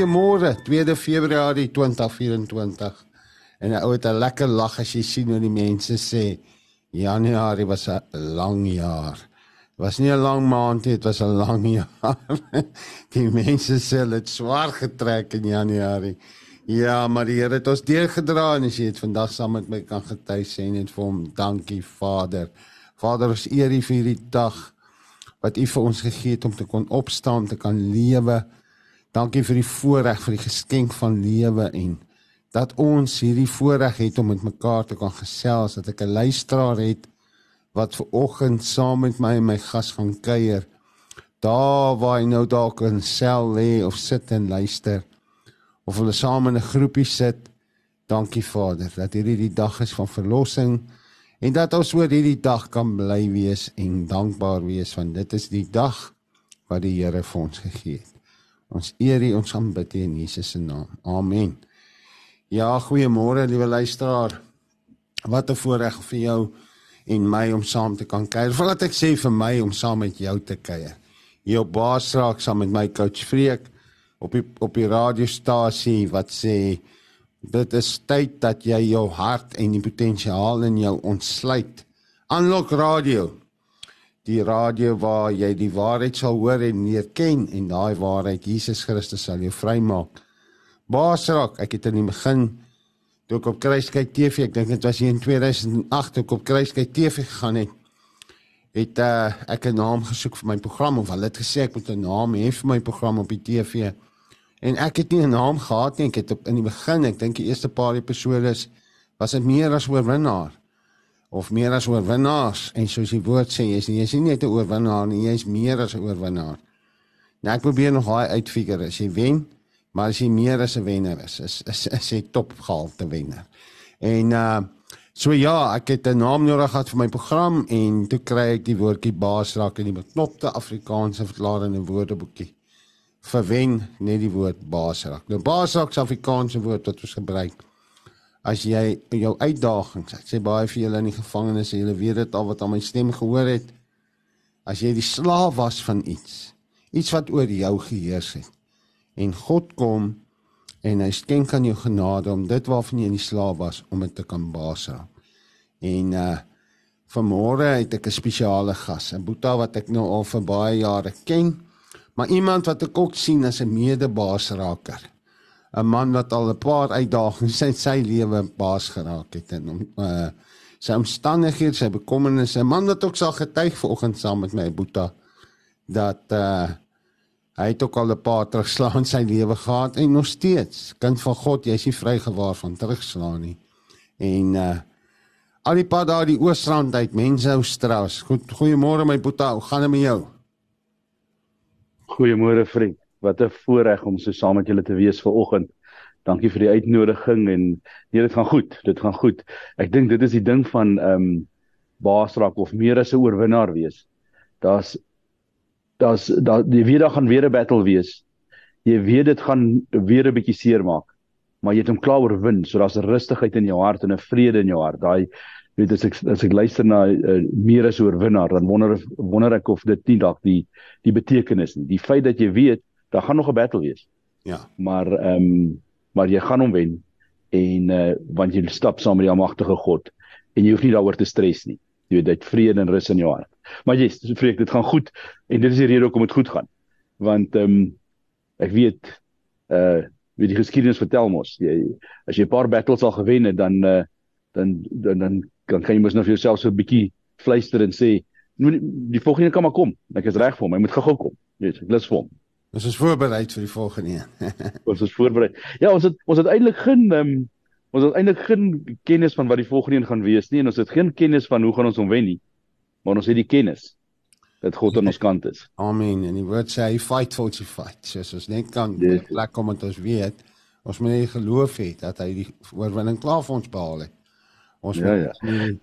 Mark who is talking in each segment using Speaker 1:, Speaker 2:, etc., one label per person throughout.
Speaker 1: goeiemôre, 2de Februarie 2024. En 'n ou het 'n lekker lag as jy sien hoe die mense sê Januarie was 'n lang jaar. Was nie 'n lang maand nie, dit was 'n lang jaar. die mense sê dit swaar getrek in Januarie. Ja, maar die Here het ons deurgedra en as jy dit vandag saam met my kan getuig sê net vir hom dankie Vader. Vader, ons eer U vir hierdie dag wat U vir ons gegee het om te kon opstaan, te kan lewe. Dankie vir die voorreg, vir die geskenk van lewe en dat ons hierdie voorreg het om met mekaar te kan gesels, dat ek 'n luisteraar het wat ver oggend saam met my en my gas gaan kuier. Daar waar hy nou dalk in sel lê of sit en luister of hulle saam in 'n groepie sit. Dankie Vader dat hierdie die dag is van verlossing en dat ons oor hierdie dag kan bly wees en dankbaar wees want dit is die dag wat die Here vir ons gegee het. Ons eer U, ons aanbid U in Jesus se naam. Amen. Ja, goeiemôre liewe luisteraar. Wat 'n voorreg vir jou en my om saam te kan kuier. Voordat ek sê vir my om saam met jou te kuier. Hier op Baasraak saam met my coach Freek op die op die radiostasie wat sê dit is tyd dat jy jou hart en die potensiaal in jou ontsluit. Unlock Radio die radio waar jy die waarheid sal hoor en leer ken en daai waarheid Jesus Christus sal jou vrymaak. Baasrak, ek het in die begin toe ek op Kruiskyk TV, ek dink dit was in 2008 toe ek op Kruiskyk TV gegaan het, het uh, ek 'n naam gesoek vir my program of hulle het gesê ek moet 'n naam hê vir my program op die TV. En ek het nie 'n naam gehad nie, ek het op, in die begin, ek dink die eerste paar episode was dit meer as oorwinnaar of meer as oorwinnaars en soos die woord sê jy's nie jy's nie net 'n oorwinnaar nie jy's meer as 'n oorwinnaar. Nou ek probeer nog daai uitfigure as jy wen, maar as jy meer as 'n wenner is, is is is jy top gehalte wenner. En uh so ja, ek het 'n naam nodig gehad vir my program en toe kry ek die woordjie baasrak in die beknopte Afrikaanse verklaring in woordeboekie. Verwen net die woord baasrak. Nou baasrak is Afrikaanse woord wat ons gebruik as jy jou uitdagings, ek sê baie vir julle in die gevangenis, julle weet dit al wat aan my stem gehoor het. As jy die slaaf was van iets, iets wat oor jou geheers het en God kom en hy skenk aan jou genade om dit waarvan jy in die slaaf was om dit te kan baas raak. En uh vanmôre het ek 'n spesiale gas, 'n boeta wat ek nou al vir baie jare ken, maar iemand wat ek ook sien as 'n medebaasraker. 'n man wat al 'n paar uitdagings in sy lewe baas geraak het en om uh sy omstandighede, sy bekommernisse, 'n man wat ook sal getuig vanoggend saam met my Boeta dat uh hy het ook al 'n paar terugslag in sy lewe gehad en nog steeds kind van God, jy's nie vrygewaar van terugslaan nie. En uh al die pad daar die Oosrand uit, mense ou straat. Goed, goeiemôre my Boeta, hoe gaan dit met jou?
Speaker 2: Goeiemôre vriend wat 'n voorreg om so saam met julle te wees ver oggend. Dankie vir die uitnodiging en nee, dit gaan goed. Dit gaan goed. Ek dink dit is die ding van ehm um, baasrak of meer as 'n oorwinnaar wees. Daar's daar's daar die weer gaan weer 'n battle wees. Jy weet dit gaan weer 'n bietjie seermaak. Maar jy het hom klaar oorwin, so daar's 'n rustigheid in jou hart en 'n vrede in jou hart. Daai weet as ek as ek luister na uh, meer as oorwinnaar, dan wonder wonder ek of dit nie dalk die die betekenis nie. Die feit dat jy weet daar gaan nog 'n battle wees.
Speaker 1: Ja.
Speaker 2: Maar ehm um, maar jy gaan hom wen en uh want jy stap saam met die almagtige God en jy hoef nie daaroor te stres nie. Jy weet dit vrede en rus in jou hart. Maar jy yes, vreek dit gaan goed en dit is die rede hoekom dit goed gaan. Want ehm um, ek weet uh wie die geskiedenis vertel mos jy as jy 'n paar battles al gewen het dan uh dan dan dan kan, kan jy mos nou vir jouself so 'n bietjie fluister en sê die volgende kan maar kom. Ek is reg vir hom. Hy moet gou-gou kom. Jy weet, ek lus vir hom.
Speaker 1: Ons is voorberei vir die volgende een.
Speaker 2: ons is voorberei. Ja, ons het ons het eintlik geen um, ons het eintlik geen kennis van wat die volgende een gaan wees nie en ons het geen kennis van hoe gaan ons hom wen nie. Maar ons het die kennis dat God aan ons kant is.
Speaker 1: Amen. En die woord sê fight for to fight. So as ons net kan yes. plek kom met ons weet, ons moet net geloof hê dat hy die oorwinning klaar vir ons behaal het. Ons ja, ja. nie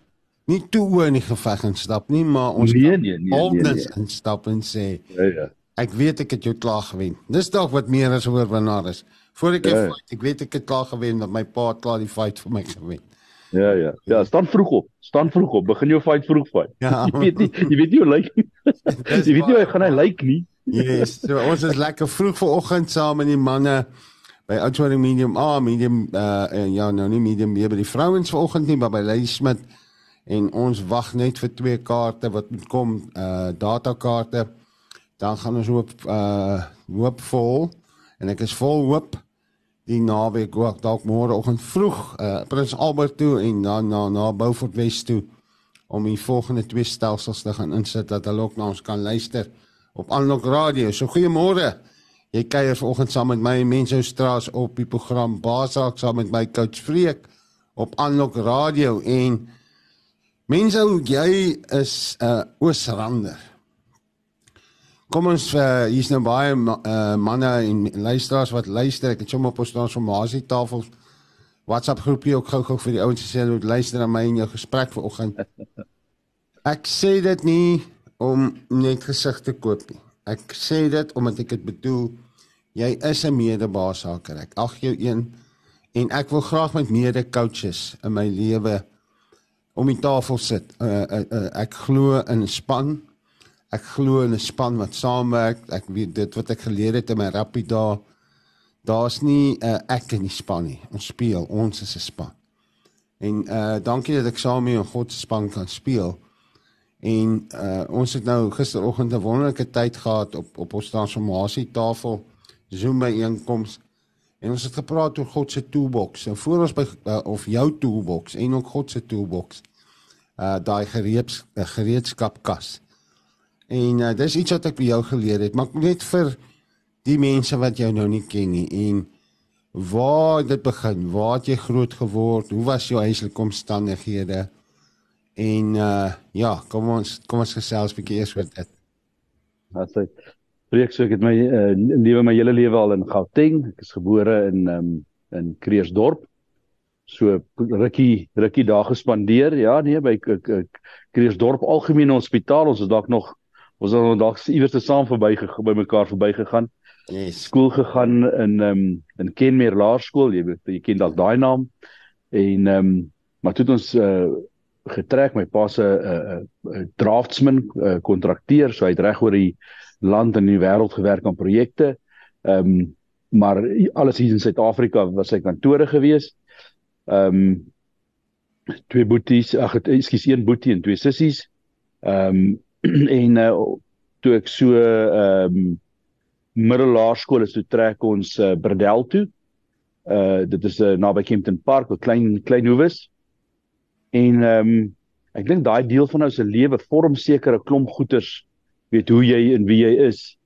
Speaker 1: nie toe in die geveg instap nie, maar ons
Speaker 2: nee, nee, nee, nee, nee.
Speaker 1: instap en sê ja ja Ek weet ek het jou klaar gewen. Dis dalk wat meer as oorwinnaar is. Voor ek ja. fight, ek weet ek het klaar gewen dat my pa klaar die fight vir my gewen.
Speaker 2: Ja ja. Ja, staan vroeg op. Staan vroeg op. Begin jou fight vroeg fight. Ja. jy weet nie, jy weet nie hoe lyk nie. jy weet nie hoe gaan hy lyk nie.
Speaker 1: Yes, so ons is lekker vroeg vanoggend saam met die manne by Outwarding Medium A, Medium uh ja, nou nie Medium B by die vrouens vanoggend nie, maar by Lady Smith en ons wag net vir twee kaarte wat moet kom, uh datakaarte. Dan gaan ons hoop uh hoop vol en ek is vol hoop die naweek ook dalk môre oggend vroeg uh Prins Albert toe en dan na na Beaufort West toe om die volgende twee stelsels te gaan insit dat hulle ook na ons kan luister op Aanlok Radio. So goeiemôre. Jy kuier vanoggend saam met my mense Straas op die program Basak saam met my coach Freek op Aanlok Radio en mense jy is 'n uh, Oosrander. Kom ons uh, hier's nou baie uh, manne en luisteraars wat luister. Ek het sommer op ons transformasie tafel WhatsApp groepie ook gou-gou vir die ouens gesê hulle luister na my en jou gesprek vanoggend. Ek sê dit nie om net gesig te koop nie. Ek sê dit omdat ek dit bedoel. Jy is 'n medebaashaker. Ek ag jou een en ek wil graag met mede coaches in my lewe om die tafel sit. Uh, uh, uh, ek glo in span ek glo in 'n span wat saamwerk. Ek weet dit wat ek geleer het in my rappie daar. Daar's nie 'n uh, ek in die span nie. Ons speel, ons is 'n span. En uh dankie dat ek saam met God se span kan speel. En uh ons het nou gisteroggend 'n wonderlike tyd gehad op op ons transformasie tafel Zoom byeenkoms. En ons het gepraat oor God se toolbox. En voor ons by uh, of jou toolbox en ook God se toolbox. Uh daai gereeds uh, gereedskapkas. En uh, dis iets wat ek by jou geleer het, maar net vir die mense wat jou nou nie ken nie en waar dit begin, waar het jy groot geword? Hoe was jou huislike omstandighede? En uh ja, kom ons kom ons gesels 'n bietjie eers oor dit.
Speaker 2: Wat sê Preek so ek het my uh, lewe my hele lewe al in Gauteng. Ek is gebore in um in Kreersdorp. So rukkie rukkie daar gespandeer. Ja, nee, by Kreersdorp Algemene Hospitaal. Ons is dalk nog ons het nou dalk iewers te saam verby by mekaar verbygegaan. Yes. Skool gegaan in ehm um, in Kenmere Laerskool, jy weet, jy ken dalk daai naam. En ehm um, maar toe het ons uh, getrek my pa se 'n uh, uh, draftsman uh, kontrakteer, so hy het reg oor die land en die wêreld gewerk aan projekte. Ehm um, maar alles hier in Suid-Afrika was sy kantore gewees. Ehm um, twee boeties, ag ekskuus, een boetie en twee sissies. Ehm um, en uh, toe ek so ehm um, middelaarskool is toe trek ons uh, Bردel toe. Uh dit is uh, naby Kempton Park, 'n klein klein hoewes. En ehm um, ek dink daai deel van nou se lewe vorm sekere klomp goeters weet hoe jy en wie jy is.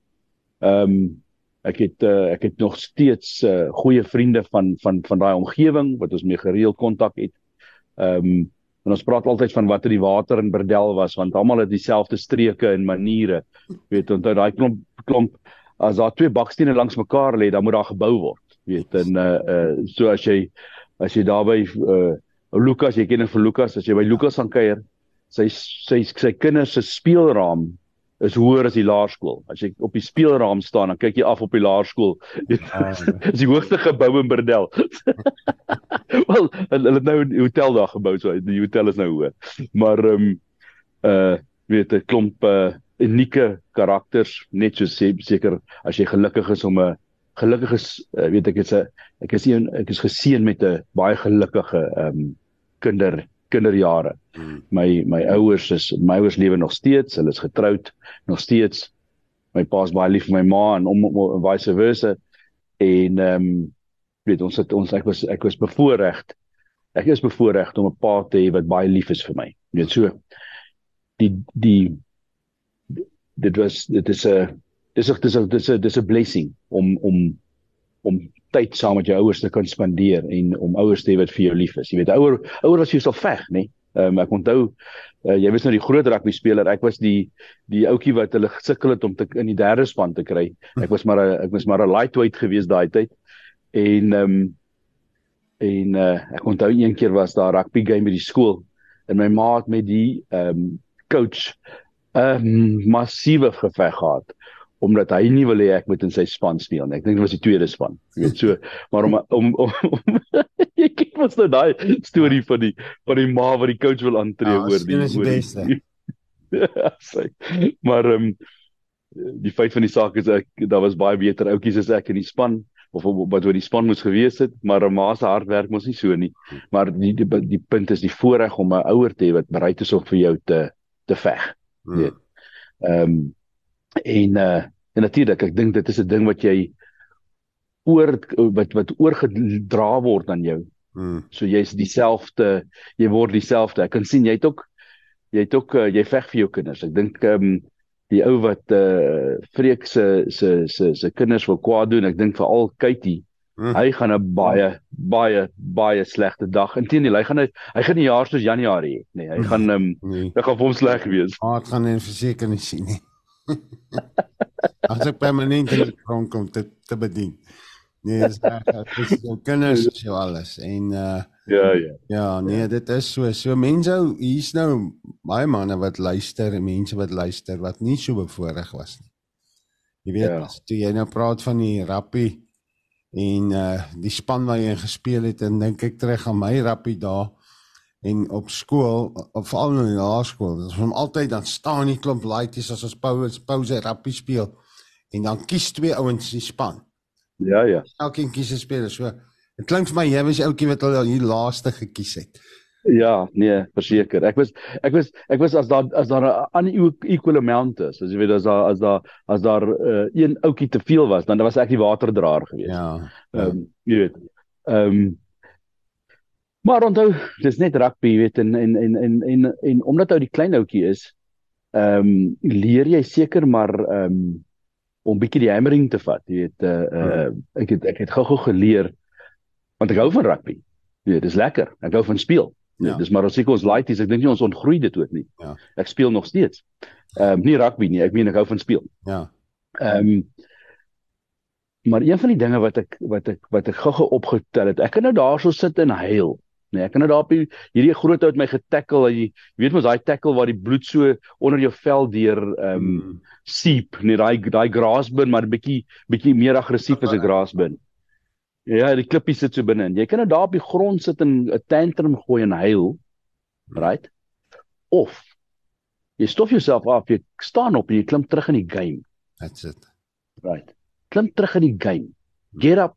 Speaker 2: Ehm um, ek het uh, ek het nog steeds uh, goeie vriende van van van daai omgewing wat ons mee gereeld kontak het. Ehm um, En ons praat altyd van wat in die water in Bردel was want almal het dieselfde streke en maniere. Weet onthou daai klomp klomp as daar twee bakstene langs mekaar lê, dan moet daar gebou word. Weet en uh uh so as jy as jy daarby uh Lukas, jy ken hom vir Lukas, as jy by Lukas gaan kuier, sy sy sy kinders se speelraam is hoër as die laerskool. As jy op die speelraam staan, dan kyk jy af op die laerskool. Ah, ja. Dis die hoogste gebou in Berdel. Wel, hulle het nou 'n hotel daar gebou, so die hotel is nou hoër. Maar ehm um, uh weet 'n klomp uh unieke karakters, net so seker as jy gelukkig is om 'n gelukkige uh, weet ek is 'n ek is een ek is geseën met 'n baie gelukkige ehm um, kinder kinderjare. Hmm. My my ouers is my ouers lewe nog steeds, hulle is getroud nog steeds. My pa is baie lief vir my ma en om, om, vice versa. En ehm um, weet ons het ons ek was ek was bevoorreg. Ek is bevoorreg om 'n pa te hê wat baie lief is vir my. Weet so die die dit was dit is 'n dis is dis is dis is dis 'n blessing om om om tyd saam met jou ouers te kan spandeer en om ouers te hê wat vir jou lief is. Jy weet ouer ouer was jy so veg, nê? Ehm um, ek onthou uh, jy was nou die groot rugby speler. Ek was die die ouetjie wat hulle gesukkel het om te in die derde span te kry. Ek was maar 'n ek was maar 'n lightweight gewees daai tyd. En ehm um, en uh, ek onthou een keer was daar rugby game by die skool en my ma het met die ehm um, coach 'n um, massiewe geveg gehad omdat hy nie wil hê ek moet in sy span speel nie. Ek dink dit was die tweede span. Jy weet so, maar om om, om, om jy kyk mos nou daai storie van die van die ma wat die coach wil aantree ja, oor die oor die beste. Ja, sê. Maar ehm um, die feit van die saak is ek daar was baie beter outjies as ek in die span of wat oor die span moes gewees het, maar ma se hard werk mos nie so nie. Maar die die, die punt is die voorreg om 'n ouer te hê wat bereid is om vir jou te te veg. Weet. Ehm um, en uh en natuurlik, ek dink dit is 'n ding wat jy oor wat wat oorgedra word aan jou. Hmm. So jy's dieselfde, jy word dieselfde. Ek kan sien jy het ook jy het ook uh, jy veg vir jou kinders. Ek dink ehm um, die ou wat uh, Freek se se se se kinders wil kwaad doen. Ek dink veral Katie. Hmm. Hy gaan 'n baie baie baie slegte dag. Inteendeel, hy gaan hy, hy gaan nie jaar soos Januarie hê nie. Hy hmm. gaan ehm um, nee. hy gaan vir hom sleg wees.
Speaker 1: Maar dit gaan nie verseker nie sien nie. As ek permanent in die grond kom te te bedien. Nee, dis dis jou kinders is jou alles en uh
Speaker 2: ja ja.
Speaker 1: Ja, nee, dit is so. So mense hier's nou baie manne wat luister en mense wat luister wat nie so bevoorreg was nie. Jy weet, ja. toe jy nou praat van die rappie en uh die span waar jy gespeel het en dink ek terug aan my rappie daar en op skool of veral in die laerskool. Was altyd dan staan die klomp laities as ons pause pause rappie speel en dan kies twee ouens die span.
Speaker 2: Ja ja.
Speaker 1: Elkeen kies 'n speler. So dit klink vir my jy was ouetjie wat al hier laaste gekies het.
Speaker 2: Ja, nee, verseker. Ek was ek was ek was as daar as daar 'n ander equal amount is, as jy weet as daar as daar as daar uh, een ouetjie te veel was, dan was ek die waterdraer geweest.
Speaker 1: Ja.
Speaker 2: Ehm um, jy weet. Ehm um, Maar onthou, dis net rugby, weet en en en en en, en omdat hy die klein ouetjie is, ehm um, leer jy seker maar ehm um, om bietjie die hammering te vat. Jy weet uh, uh ek het ek het gou-gou geleer want ek hou van rugby. Jy weet, dis lekker. Ek hou van speel. Ja. Dis maar as ek ons laities, ek dink nie ons ontgroei dit ook nie. Ja. Ek speel nog steeds. Ehm um, nie rugby nie, ek meen ek hou van speel.
Speaker 1: Ja.
Speaker 2: Ehm um, maar een van die dinge wat ek wat ek wat ek gou-gou opgetel het, ek kan nou daarso sit en huil. Nee, ek kan nou daar op hierdie groot ou het my getackle. Jy weet mos daai tackle waar die bloed so onder jou vel deur ehm um, mm. seep, nee, daai daai grassbin maar bietjie bietjie meer aggressief as 'n grassbin. Ja, die klippie sit so binne. Jy kan nou daar op die grond sit en 'n tantrum gooi en huil. Right? Of jy stof jouself af, jy staan op en jy klim terug in die game.
Speaker 1: That's it.
Speaker 2: Right. Klim terug in die game. Get up.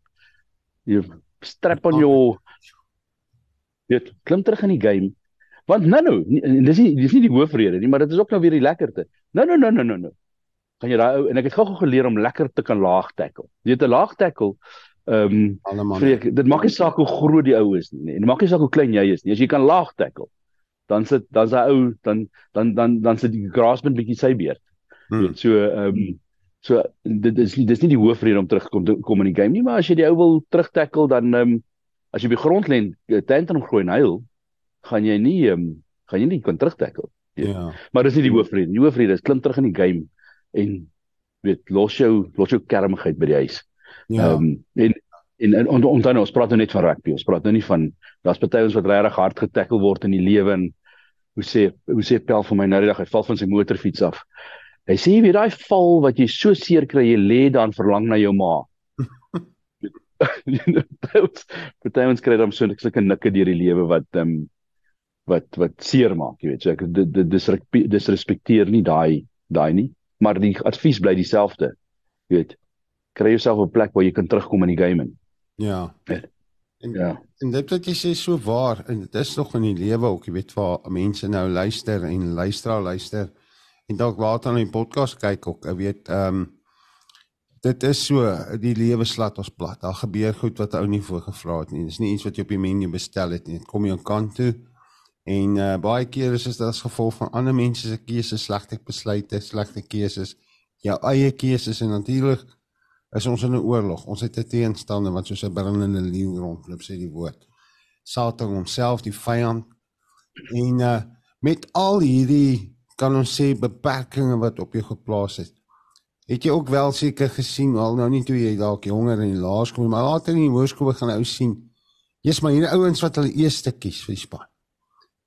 Speaker 2: You strap on your weet klim terug in die game. Want nou nou dis nie dis nie die hoofrede nie maar dit is ook nou weer die lekkerte. Nou nou nou nou nou nou. Kan jy daai ou en ek het gou-gou geleer om lekker te kan laag tackle. Jy weet 'n laag tackle ehm um, dit maak nie saak hoe groot die ou is nie en maak nie saak hoe klein jy is nie. As jy kan laag tackle dan sit dan's hy ou dan dan dan dan sit die grassman bietjie sy beerd hmm. so ehm um, so dit is dis nie die hoofrede om terug kom kom in die game nie maar as jy die ou wil terug tackle dan ehm um, as jy by grond lê eh, tantrum gooi en huil, gaan jy nie um, gaan jy nie kan terugtackle. Ja. Maar dis nie die hoofrede. Die hoofrede is klim terug in die game en weet los jou los jou kermigheid by die huis. Ja. Ehm um, en en en on, on, on, ons praat nou net van rugby. Ons praat nou nie van daar's baie ons wat regtig hard getackle word in die lewe en hoe sê hoe sê Pel vir my nou die dag hy val van sy motorfiets af. Hy sê jy weet daai val wat jy so seer kry jy lê dan verlang na jou ma. party ons kry dan so sulke nikke deur die lewe wat ehm um, wat wat seer maak, jy weet. So ek dit dis dis respekteer nie daai daai nie, maar die advies bly dieselfde. Jy weet. Kry jouself 'n plek waar jy kan terugkom in die game in.
Speaker 1: Ja. En ja. En dit wat jy sê so waar en dit is nog in die lewe ook, jy weet, waar mense nou luister en luister luister en dalk later aan die podcast kyk ook, ek weet ehm um, dit is so die lewe slat ons plat. Daar gebeur goed wat ou nie voorgevra het nie. Dis nie iets wat jy op die menu bestel het nie. Dit kom jy aan kant toe. En uh, baie keer is dit as gevolg van ander mense se keuses, slegte besluite, slegte keuses, jou eie keuses en natuurlik is ons in 'n oorlog. Ons het 'n teenstander wat soos 'n brandende leeu rondloop, sê die woord. Satan homself die vyand. En uh, met al hierdie kan ons sê beperkings wat op jou geplaas het Het jy ook wel seker gesien al nou nie toe jy dalk jonger in die laerskool maar later in die hoërskool begin ou sien. Jy's maar hierdie ouens wat hulle eerste kies vir die span.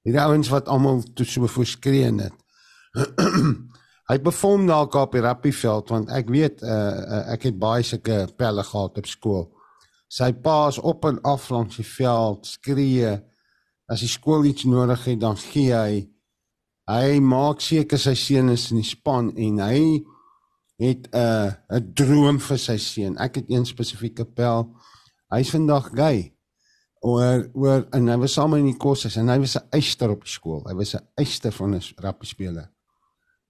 Speaker 1: Hierdie ouens wat almal toe so voorskree het. Hy perform dalk op die rugbyveld want ek weet uh, uh, ek het baie sulke pelle gehad op skool. Sy paas op en af langs die veld skree as die skool iets nodig het dan gee hy hy maak seker sy seun is in die span en hy het 'n uh, 'n droom vir sy seun. Ek het een spesifieke pel. Hy's vandag gay. Oor oor en hy was saam in die kursus en hy was 'n eister op skool. Hy was 'n eister van 'n rappie speler.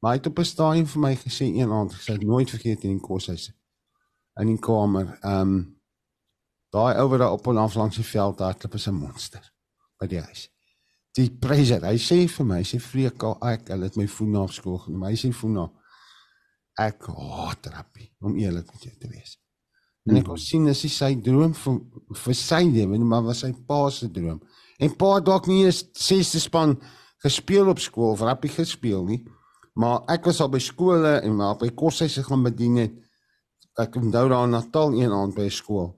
Speaker 1: Maar hy het op 'n stadium vir my gesê een aand, ek sal nooit vergeet in die kursus in die kamer. Ehm um, daai ou wat daar op en af langs die veld hardloop is 'n monster by die huis die pressure. Hy sê vir my, hy sê vreek ek, hulle het my voet na skool genoem. Hy sê voet na ek haat terapie om eerlik met jou te wees. En ek kon sien dis sy droom vir vir sy lewe, maar was sy pa se droom. En pa dalk nie eens sesde span gespeel op skool of rappie gespeel nie. Maar ek was al by skole en maar by koshuise gaan bedien het. Ek onthou daar in Natal een aand by skool.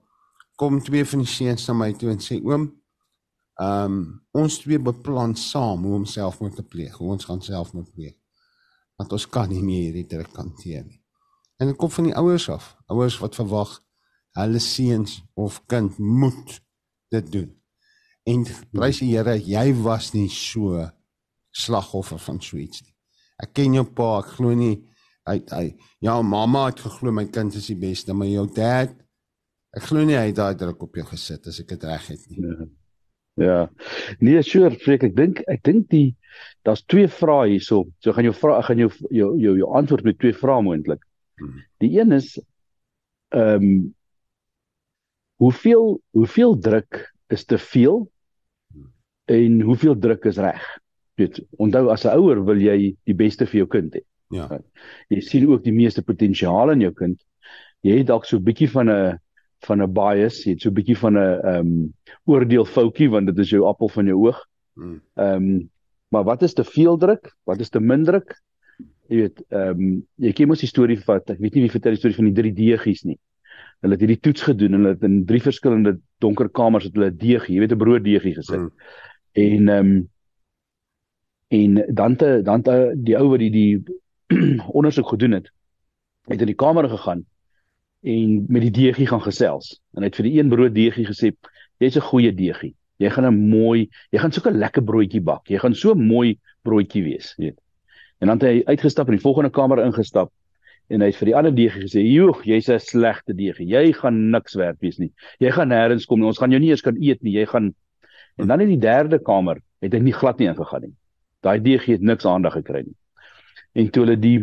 Speaker 1: Kom twee van die seuns na my toe en sê oom, Ehm um, ons twee beplan saam hoe om selfmoord te pleeg, hoe ons gaan selfmoord pleeg. Want ons kan nie meer hierdie druk hanteer nie. En dit kom van die ouers af. Ouers wat verwag hulle seuns of kind moet dit doen. En prys die Here, jy was nie so slagoffer van so iets nie. Ek ken jou pa, ek glo nie hy hy ja, mamma het geglo my kind is die beste, maar jou dad ek glo nie hy het daai druk op jou gesit as ek dit reg het nie. Ja.
Speaker 2: Nee, sure, Freek, ek dink ek dink die daar's twee vrae hierso. So gaan jou vra ek gaan jou jou jou, jou antwoord met twee vrae moontlik. Hmm. Die een is ehm um, hoeveel hoeveel druk is te veel en hoeveel druk is reg? Weet, onthou as 'n ouer wil jy die beste vir jou kind hê.
Speaker 1: Ja.
Speaker 2: Jy sien ook die meeste potensiaal in jou kind. Jy het dalk so 'n bietjie van 'n van 'n bias, jy het so 'n bietjie van 'n ehm um, oordeel foutjie want dit is jou appel van jou oog. Hmm. Ehm um, maar wat is te veel druk? Wat is te min druk? Jy weet, ehm um, jy ken mos die storie van ek weet nie wie vertel die storie van die drie deegies nie. Hulle het hierdie toets gedoen en hulle het in drie verskillende donker kamers het hulle 'n deegie, jy weet 'n brooddeegie gesit. Hmm. En ehm um, en dan te dan te die ou wat die die ondersoek gedoen het, het in die kamer gegaan en met die deegie gaan gesels. En hy het vir die een brood deegie gesê, jy's 'n goeie deegie. Jy gaan 'n mooi, jy gaan so 'n lekker broodjie bak. Jy gaan so mooi broodjie wees, weet. En dan het hy uitgestap in die volgende kamer ingestap en hy het vir die ander deegie gesê, "Joeg, jy's 'n slegte deegie. Jy gaan niks werd wees nie. Jy gaan nêrens kom nie. Ons gaan jou nie eens kan eet nie. Jy gaan En dan in die derde kamer het hy nie glad nie ingegaan nie. Daai deegie het niks aandag gekry nie. En toe hulle die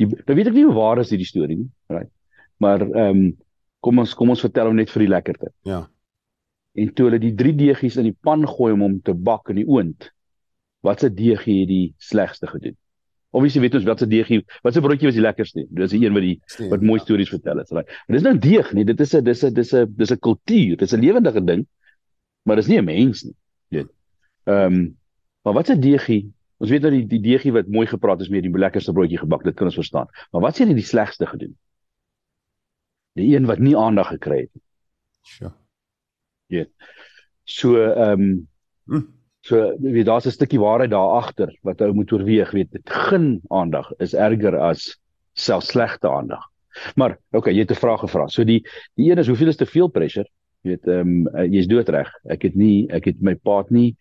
Speaker 2: die nou weet ek nie hoe waar is hierdie storie nie, right? Maar ehm um, kom ons kom ons vertel hom net vir die lekkerte.
Speaker 1: Ja.
Speaker 2: En toe hulle die drie deegies in die pan gooi om hom te bak in die oond. Watse deegie het die slegste gedoen? Obviously weet ons watse deegie, watse broodjie was die lekkerste? Dis die een wat die wat mooi stories vertel het. Right. Maar dis nou deeg nie, dit is 'n dis 'n dis 'n dis 'n kultuur, dis 'n lewendige ding. Maar dis nie 'n mens nie. Weet. Ehm um, maar watse deegie? Ons weet nou die die deegie wat mooi gepraat is met die lekkerste broodjie gebak, dit kan ons verstaan. Maar wat sê jy die slegste gedoen? Die een wat nie aandag gekry het nie.
Speaker 1: Sure.
Speaker 2: Ja. So ehm um, hm. so weet daar's 'n stukkie waarheid daar agter wat ou moet oorweeg, weet dit geen aandag is erger as self slegte aandag. Maar okay, jy het 'n vraag gevra. So die die een is hoeveel is te veel pressure? Jy weet ehm um, jy's doodreg. Ek het nie ek het my paat nie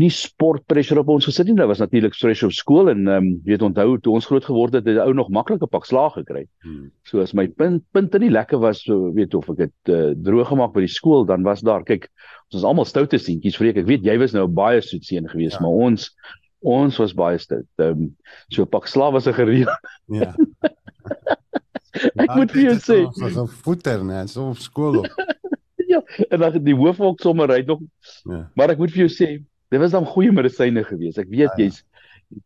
Speaker 2: nie sport pressure op ons gesit nie. Dit was natuurlik stress op skool en ehm um, weet onthou toe ons groot geword het, het ou nog maklike pak slaag gekry. Hmm. So as my punt punte nie lekker was, so weet of ek dit uh, droog gemaak by die skool, dan was daar kyk, ons is almal stoute seentjies, vreek ek weet jy was nou baie soet seun gewees, ja. maar ons ons was baie stout. Ehm um, so pak slaag was 'n gereël. Ja. ek moet vir jou sê,
Speaker 1: so 'n voeter, nee, so op skool op.
Speaker 2: ja, en dan die hoofhok sommer hy nog. Ja. Maar ek moet vir jou sê Dit was dan goeie medisyne gewees. Ek weet ja, ja. jy's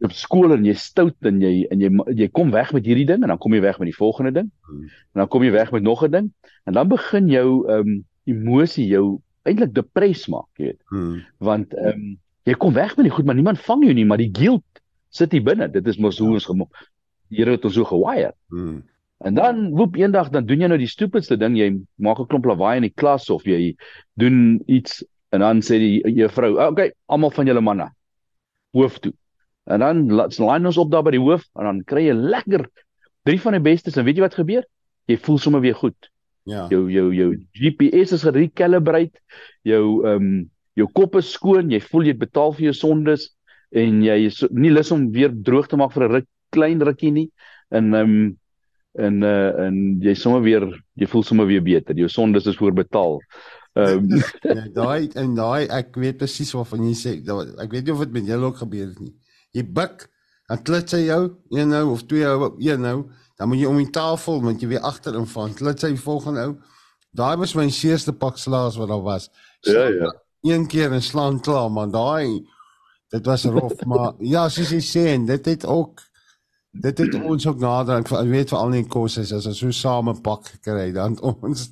Speaker 2: op skool en jy's stout en jy en jy jy kom weg met hierdie ding en dan kom jy weg met die volgende ding. Hmm. En dan kom jy weg met nog 'n ding en dan begin jou ehm um, emosie jou eintlik depres maak, jy weet. Hmm. Want ehm um, jy kom weg met die goed maar niemand vang jou nie, maar die guilt sit hier binne. Dit is mos ja. hoe ons gemaak. Die Here het ons so gewire. Hmm. En dan woep eendag dan doen jy nou die stupidste ding, jy maak 'n klomp lawaai in die klas of jy doen iets En dan sê die juffrou, "Oké, okay, almal van julle manne hoof toe." En dan lyn ons op daar by die hoof en dan kry jy lekker drie van die bestes en weet jy wat gebeur? Jy voel sommer weer goed.
Speaker 1: Ja.
Speaker 2: Jou jou jou GPS is gerecalibrate. Jou ehm um, jou kop is skoon, jy voel jy betaal vir jou sondes en jy is nie lus om weer droog te maak vir 'n ruk klein rukkie nie. En ehm um, en uh en jy sommer weer jy voel sommer weer beter. Jou sondes is voorbetaal. Ehm um,
Speaker 1: ja, daai en daai ek weet presies waarvan jy sê. Ek weet nie of dit met julle ook gebeur het nie. Jy buk, dan klits hy jou, een nou of twee ou, een nou, dan moet jy om die tafel want jy weer agterin van klits hy volgende ou. Daai was my seerste pak slaas wat daar was.
Speaker 2: Ja ja.
Speaker 1: Een keer en slaan klaar, maar daai dit was rof, maar ja, soos jy sê en dit het ook dit het ons ook nader ek weet vir al die kosse as ons so same pak gekry dan ons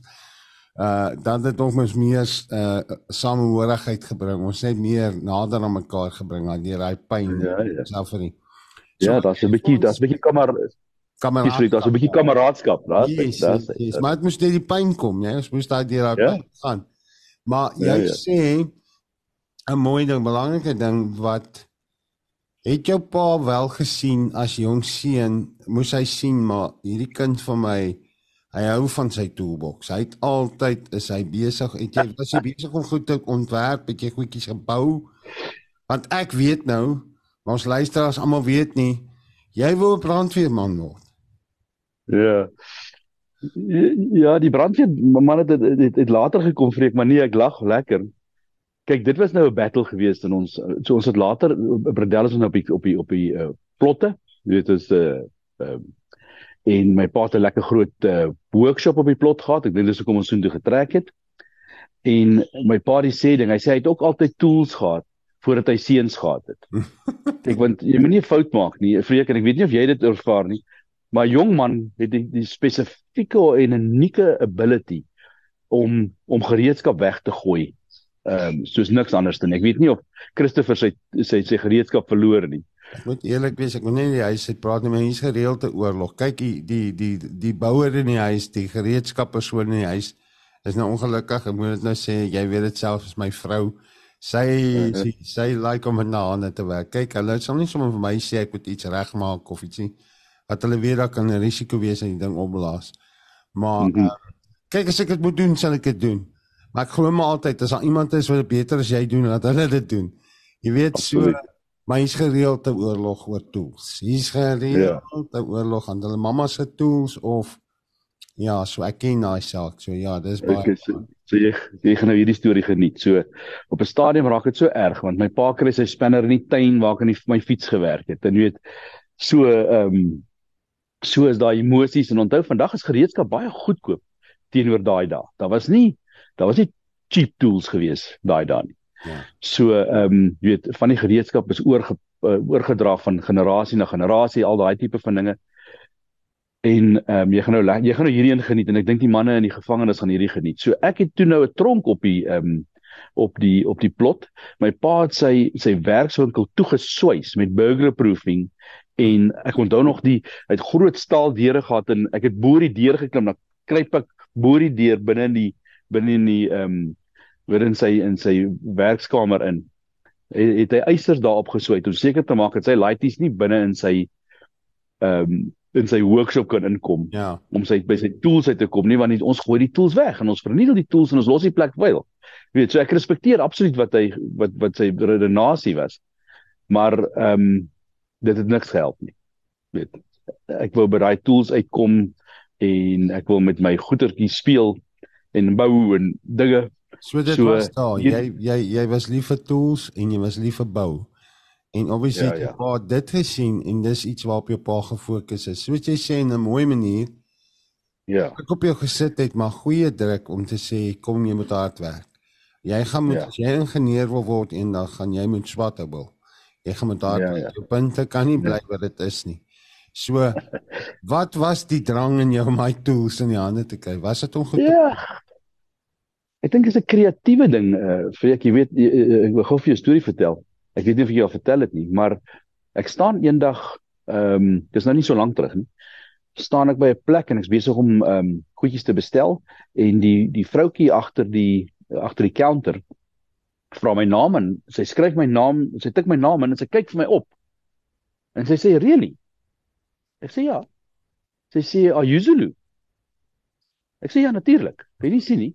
Speaker 1: uh dan het ons mens meer uh samehorigheid gebring ons net meer nader aan mekaar gebring aan die raai pyn
Speaker 2: ja ja
Speaker 1: self vir nie
Speaker 2: ja daar's 'n bietjie daar's 'n bietjie kamar kameraadskap daar's 'n bietjie kameraadskap daar's
Speaker 1: yes, daar's yes, yes. maar dit moet net die pyn kom ja ons moet daai deur ja. pyn gaan maar jy ja, ja. sê 'n mooi ding belangrike ding wat Het jou pa wel gesien as jong seun, moes hy sien maar hierdie kind van my, hy hou van sy toolbox. Hy het altyd is hy besig, het jy was hy besig om goed te ontwerp, het jy goedjies gebou? Want ek weet nou, ons luisteraars almal weet nie, jy wou 'n brandweerman word.
Speaker 2: Ja. Ja, die brandweer man het het, het, het later gekom vreek, maar nee, ek lag lekker kyk dit was nou 'n battle geweest in ons so ons het later Bradell is op die op die op die uh, plotte jy weet is 'n uh, uh, en my pa het 'n lekker groot uh, workshop op die plot gehad. Ek dink dis hoekom ons so toe getrek het. En my pa die sê ding hy sê hy het ook altyd tools gehad voordat hy seuns gehad het. Ek want jy moenie 'n fout maak nie vreek en ek weet nie of jy dit ervaar nie maar jong man het die, die spesifieke en unieke ability om om gereedskap weg te gooi ehm um, soos niks anders dan ek weet nie of Christopher sy sy sy gereedskap verloor nie.
Speaker 1: Ek moet eerlik wees, ek moet nie die huis uit praat nie, maar hier's gereelde oorlog. Kyk die die die die bouer in die huis, die gereedskappersoon in die huis is nou ongelukkig. Ek moet dit nou sê, jy weet dit self as my vrou sy uh -huh. sy, sy like om met hande te werk. Kyk, hulle sal nie sommer vir my sê ek moet iets regmaak of iets nie. Wat hulle weet dat kan 'n risiko wees en die ding opblaas. Maar mm -hmm. uh, kyk as ek dit moet doen, sal ek dit doen. Maar ek glo maar altyd as daar iemand is wat beter as jy doen, laat hulle dit doen. Jy weet so maar hy's gereeld te oorlog oor tools. Hy's gereeld ja. te oorlog aan hulle mamma se tools of ja, so ek ken daai saak. So ja, dis baie okay,
Speaker 2: so, so jy jy gaan nou hierdie storie geniet. So op 'n stadium raak dit so erg want my pa kry sy spanner in die tuin waar ek aan my fiets gewerk het. En jy weet so ehm um, so is daai emosies en onthou vandag is gereedskap baie goedkoop teenoor daai dae. Daar was nie daar was nie cheap tools gewees daai dan. Ja. So ehm um, jy weet van die gereedskap is oorge, uh, oorgedra van generasie na generasie al daai tipe van dinge. En ehm um, jy gaan nou jy gaan nou hierdie een geniet en ek dink die manne in die gevangenis gaan hierdie geniet. So ek het toe nou 'n tronk op die ehm um, op die op die plot. My pa het sy sy werkswinkel toegeswys met burglar proofing en ek onthou nog die het groot staal deure gehad en ek het bo die deur geklim dan kruip ek bo die deur binne in die binne in die ehm um, weer in sy in sy werkskamer in. Het, het hy eisers daarop geswyd om seker te maak dat sy laities nie binne in sy ehm um, in sy workshop kan inkom
Speaker 1: ja.
Speaker 2: om sy by sy tools uit te kom nie want ons gooi die tools weg en ons vernietig die tools en ons los die plek vuil. Jy weet, so ek respekteer absoluut wat hy wat wat sy redenasie was. Maar ehm um, dit het niks gehelp nie. Weet, ek wou by daai tools uitkom en ek wil met my goedertjies speel en bou en dinge.
Speaker 1: So dit so, was daar. Jy jy jy was lief vir tools en jy was lief vir bou. En obviously ja, ja. pa dit gesien en dis iets waarop jou pa gefokus is. Soos jy sê in 'n mooi manier.
Speaker 2: Ja.
Speaker 1: Ek op jou gesit het maar goeie druk om te sê kom jy moet hard werk. Jy gaan moet ja. as jy ingenieur wil word eendag gaan jy moet swat wil. Jy gaan moet hard ja, ja. jou punte kan nie bly ja. wat dit is nie. So wat was die drang in jou om my tools in die hande te kry? Was dit ongelukkig?
Speaker 2: Ja. Ek dink is 'n kreatiewe ding, uh eh, vir ek jy weet jy, ek wil gou vir jou 'n storie vertel. Ek weet nie of jou al vertel het nie, maar ek staan eendag ehm um, dis nou nie so lank terug nie. staan ek by 'n plek en ek's besig om ehm um, goedjies te bestel en die die vroutjie agter die agter die counter vra my naam en sy skryf my naam, sy tik my naam in en sy kyk vir my op. En sy sê, "Really?" Ek sê ja. Sy sê, "Are you Zulu?" Ek sê ja, natuurlik. Jy nie sien nie.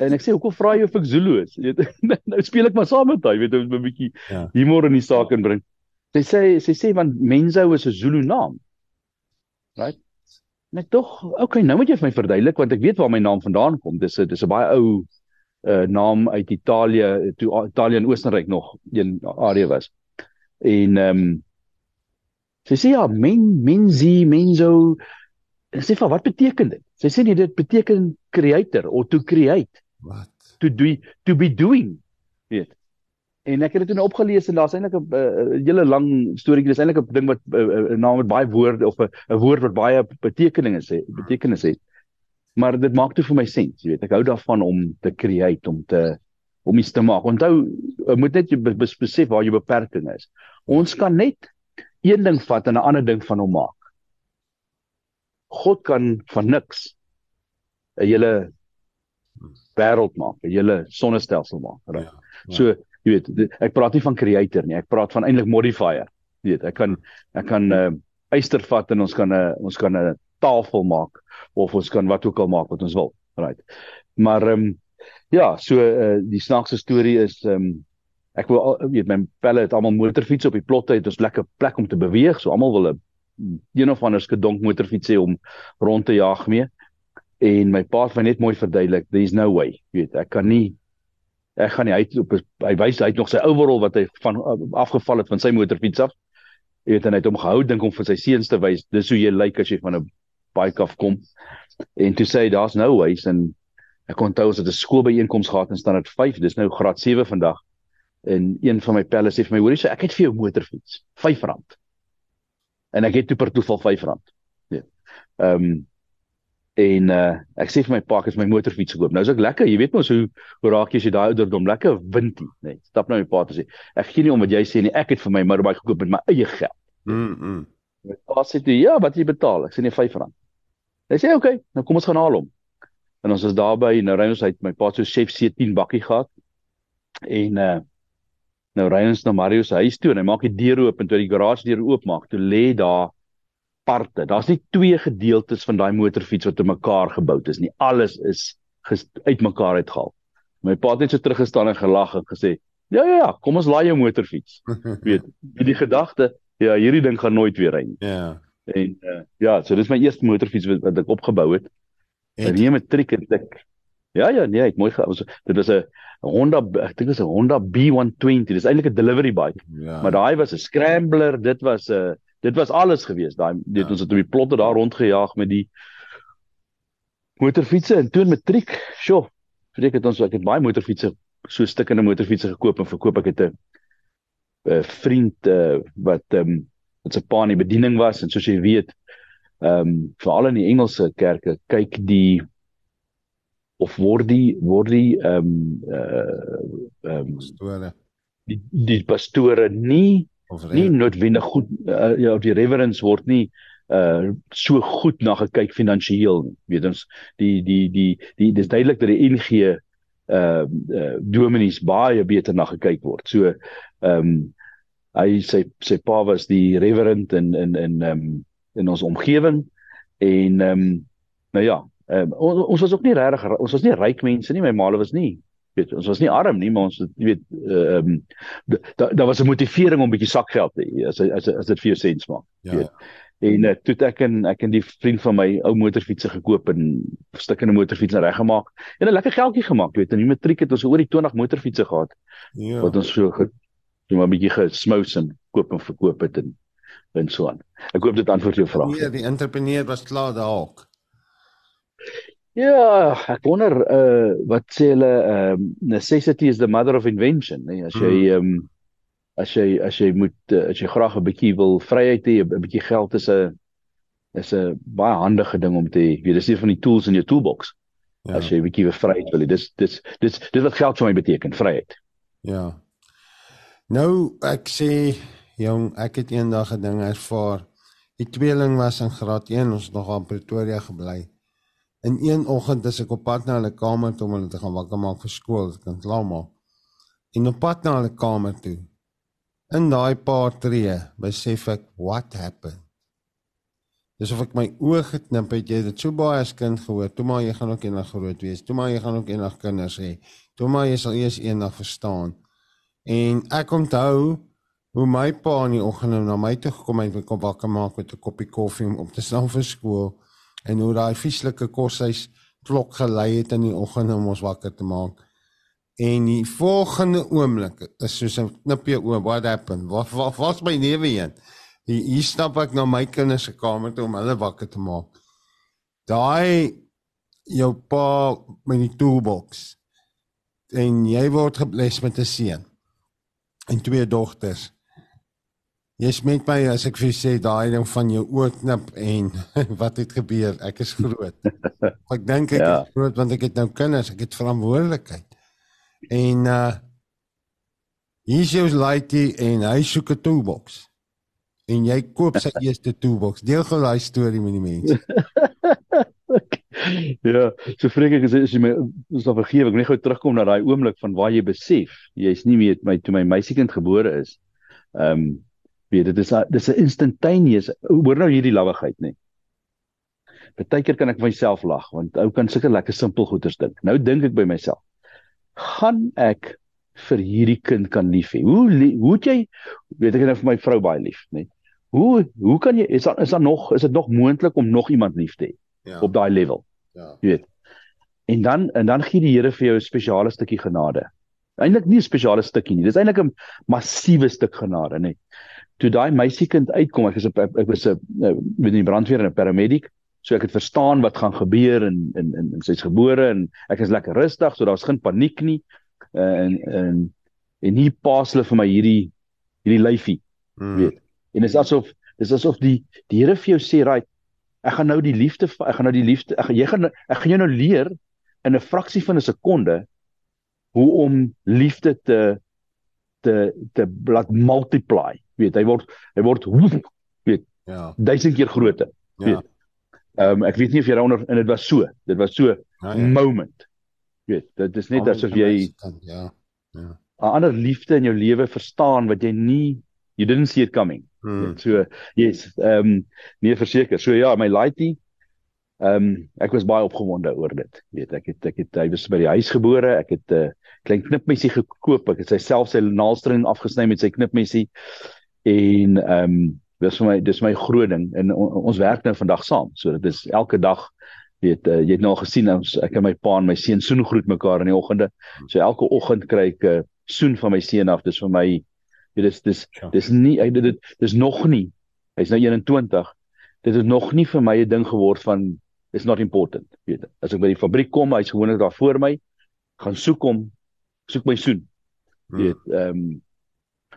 Speaker 2: En ek sê, "Hoekom vra jy of ek Zulu is?" Jy weet, nou speel ek maar saam met haar, jy weet, om 'n bietjie ja. humor in die saak inbring. Sy sê sy sê want Menzo is 'n Zulu naam. Right? net tog, okay, nou moet jy vir my verduidelik want ek weet waar my naam vandaan kom. Dis 'n dis 'n baie ou uh naam uit Italië, toe Italië en Oostenryk nog een area was. En ehm um, sy sê ja, men menzi, menzo. Sy sê wat beteken dit? Sy sê nee, dit beteken creator or to create.
Speaker 1: Wat?
Speaker 2: To do to be doing. Weet. En ek het dit nou opgelees en daar's eintlik 'n uh, hele lang storieetjie. Dis eintlik 'n ding wat 'n uh, naam met baie woorde of 'n uh, woord wat baie betekenisse sê, betekenis het. Maar dit maak toe vir my sens, jy weet. Ek hou daarvan om te create, om te om iets te maak. Onthou, moet net jy besef waar jou beperking is. Ons kan net een ding vat en 'n ander ding van hom maak. God kan van niks 'n hele wêreld maak, 'n hele sonnestelsel maak, reg? Ja, ja. So jy weet ek praat nie van creator nie ek praat van eintlik modifier jy weet ek kan ek kan 'n uh, eyster vat en ons kan 'n uh, ons kan 'n uh, tafel maak of ons kan wat ook al maak wat ons wil right maar ehm um, ja so uh, die snaakse storie is ehm um, ek wil al weet my pelle het almal motorfiets op die plotte het ons lekker plek om te beweeg so almal wil 'n een of ander skedonk motorfiets hê om rond te jaag mee en my pa het my net mooi verduidelik there is no way jy weet ek kan nie ek gaan nie uit op hy wys hy het nog sy overall wat hy van afgeval het van sy motorfiets af. Jy weet en hy het hom gehou dink om vir sy seuns te wys dis hoe jy lyk as jy van 'n bike af kom. En toe sê hy daar's nou wys en ek onthou ons het 'n skoolbyeenkoms gehad in standaard 5, dis nou graad 7 vandag. En een van my pelle sê vir my hoorie sê ek het vir jou motorfiets, R5. En ek het toe per toeval R5. Ja. Ehm um, en uh, ek sê vir my pa ek het my motorfiets gekoop. Nou is ek lekker, jy weet mos hoe hoe raak jy as jy daai ouderdom lekker windie, nee. Stap nou my pa te sê. Ek gee nie om wat jy sê nie. Ek het vir my motorbike gekoop met my eie geld.
Speaker 1: Mm. -mm.
Speaker 2: My pa sê toe, ja, wat jy betaal? Ek sê nee R5. Hy sê oké, okay, nou kom ons gaan haal hom. En ons is daarby, nou ry ons uit my pa se chef C10 bakkie gehad. En uh nou ry ons na Mario se huis toe en hy maak die deur oop en toe die garage deur oopmaak, toe lê daar parte. Daar's nie twee gedeeltes van daai motorfiets wat te mekaar gebou is nie. Alles is uitmekaar uitgehaal. My pa het net so teruggestaan en gelag en gesê, "Ja ja ja, kom ons laai jou motorfiets." Weet, die gedagte, ja, hierdie ding gaan nooit weer ry nie.
Speaker 1: Ja.
Speaker 2: En uh, ja, so dis my eerste motorfiets wat, wat ek opgebou het. En hier met triek en ek Ja ja, nee, ek mooi was dit was 'n Honda ek dink dit is 'n Honda B120. Dis eintlik 'n delivery bike. Ja. Maar daai was 'n scrambler, dit was 'n dit was alles gewees daai dit ja. ons het op die plotte daar rondgejaag met die motorfietsse en toe met triek sjoe vir ek het ons ek het baie motorfietsse so stukkende motorfietsse gekoop en verkoop ek het 'n 'n vriend uh, wat ehm um, wat se pa in die bediening was en soos jy weet ehm um, veral in die Engelse kerke kyk die of word die word die ehm um, uh, ehm um, pastore die die pastore nie nie noodwendig goed uh, ja die reverends word nie uh so goed na gekyk finansiëel. Weet ons die die die die dis duidelik dat die NG uh, uh dominees baie beter na gekyk word. So ehm um, hy sy sy pa was die reverend in in in ehm um, in ons omgewing en ehm um, nou ja, um, ons, ons was ook nie regtig ons was nie ryk mense nie, my ma was nie weet ons was nie arm nie maar ons het weet ehm um, daar da was 'n motivering om 'n bietjie sakgeld te hê as as as dit vir jou sens maak ja, weet ja. en uh, toe ek en ek en die vriend van my ou motorfietsse gekoop en stukkende motorfietsse reggemaak en 'n lekker geldjie gemaak weet in die matriek het ons oor die 20 motorfietsse gehad ja. wat ons so so 'n bietjie gesmous en koop en verkoop het en en so aan ek hoop dit antwoord jou vraag
Speaker 1: nee die entrepreneur was klaar dalk
Speaker 2: Ja, ek wonder uh wat sê hulle ehm uh, necessity is the mother of invention, nee, as jy um, as jy as jy moet uh, as jy graag 'n bietjie wil vryheid hê, 'n bietjie geld is 'n is 'n baie handige ding om te hê. Jy weet, dis een van die tools in jou toolbox. Ja. As jy 'n bietjie vryheid wil hê, dis dis dis dis wat geld vir my beteken, vryheid.
Speaker 1: Ja. Nou ek sê jong, ek het eendag 'n ding ervaar. Die tweeling was in graad 1, ons nog aan Pretoria gebly. In een oggend is ek op pad na hulle kamer toe om hulle te gaan wakker maak vir skool, ek kan klaar maak. En op pad na hulle kamer toe. In daai paar tree besef ek what happened. Dis of ek my oë geknip het, jy het dit so baie as kind gehoor. Toe maar jy gaan ook eendag groot wees. Toe maar jy gaan ook eendag kinders hê. Toe maar jy sal eers eendag verstaan. En ek onthou hoe my pa in die oggend na my toe gekom het om wakker maak met 'n koppie koffie om op te staan vir skool en hoe daai vieslike koshuis klok gelei het in die oggend om ons wakker te maak. En die volgende oomblik is soos 'n knipjie oom, what happened? Wat wat was my newe heen? Hier stap ek na my kinders se kamer toe om hulle wakker te maak. Daai jou pa met die toolbox en jy word gebless met 'n seun en twee dogters. Jy's met my as ek vir sê daai ding van jou oë knip en wat het gebeur? Ek is groot. ek dink ek ja. is groot want ek het nou kinders, ek het verantwoordelikheid. En uh hier's jou laaitie en hy soek 'n toolbox. En jy koop sy eerste toolbox. Deel gou daai storie met die mense.
Speaker 2: ja, so vreek ek as jy my sal vergewe, ek net gou terugkom na daai oomblik van waar jy besef jy's nie meer my toe my meisiekind gebore is. Ehm um, weet dit is dis 'n instantaneous hoor nou hierdie lawwigheid nê. Partykeer kan ek myself lag want ou kan sulke lekker simpel goeters dink. Nou dink ek by myself, gaan ek vir hierdie kind kan lief hê? Hoe hoe het jy weet ek nou vir my vrou baie lief nê. Hoe hoe kan jy is daar is daar nog is dit nog moontlik om nog iemand lief te hê ja. op daai level? Ja. Jy weet. En dan en dan gee die Here vir jou 'n spesiale stukkie genade. Eintlik nie 'n spesiale stukkie nie. Dis eintlik 'n massiewe stuk genade, nê toe daai meisiekind uitkom, ek is op ek was 'n met die brandweer en 'n paramedic, so ek het verstaan wat gaan gebeur en en en, en sy's gebore en ek is lekker rustig, so daar's geen paniek nie. En en en hier pas hulle vir my hierdie hierdie lyfie, hmm. weet. En dit is asof dis asof die die Here vir jou sê, "Right, ek gaan nou die liefde ek gaan nou die liefde ek jy gaan ek gaan jou nou leer in 'n fraksie van 'n sekonde hoe om liefde te te te laat multiply. Weet hy word hy word weet ja. duisend keer groter. Ja. weet ehm um, ek weet nie of jy daaronder en dit was so dit was so ja, ja. moment. Weet dit is net asof jy ja. Ja. 'n ander liefde in jou lewe verstaan wat jy nie you didn't see it coming. Hmm. so yes ehm um, nee verseker. So ja my laaitie Ehm um, ek was baie opgewonde oor dit. Weet ek het ek het hy was by die huis gebore. Ek het 'n uh, klein knipmesie gekoop. Ek het sy self sy naalstring afgesny met sy knipmesie en ehm um, dis vir my dis my groot ding en on, ons werk nou vandag saam. So dit is elke dag weet uh, jy het nou al gesien ons ek en my pa en my seun soen groet mekaar in die oggende. So elke oggend kry ek 'n uh, soen van my seun af. Dis vir my weet dis dis ja. dis nie hy dit dis nog nie. Hy's nou 21. Dit het nog nie vir my 'n ding geword van is not important, weet. As ek by die fabriek kom, hy's gewoonlik daar voor my, gaan soek hom, soek my soen. Hmm. Weet, ehm um,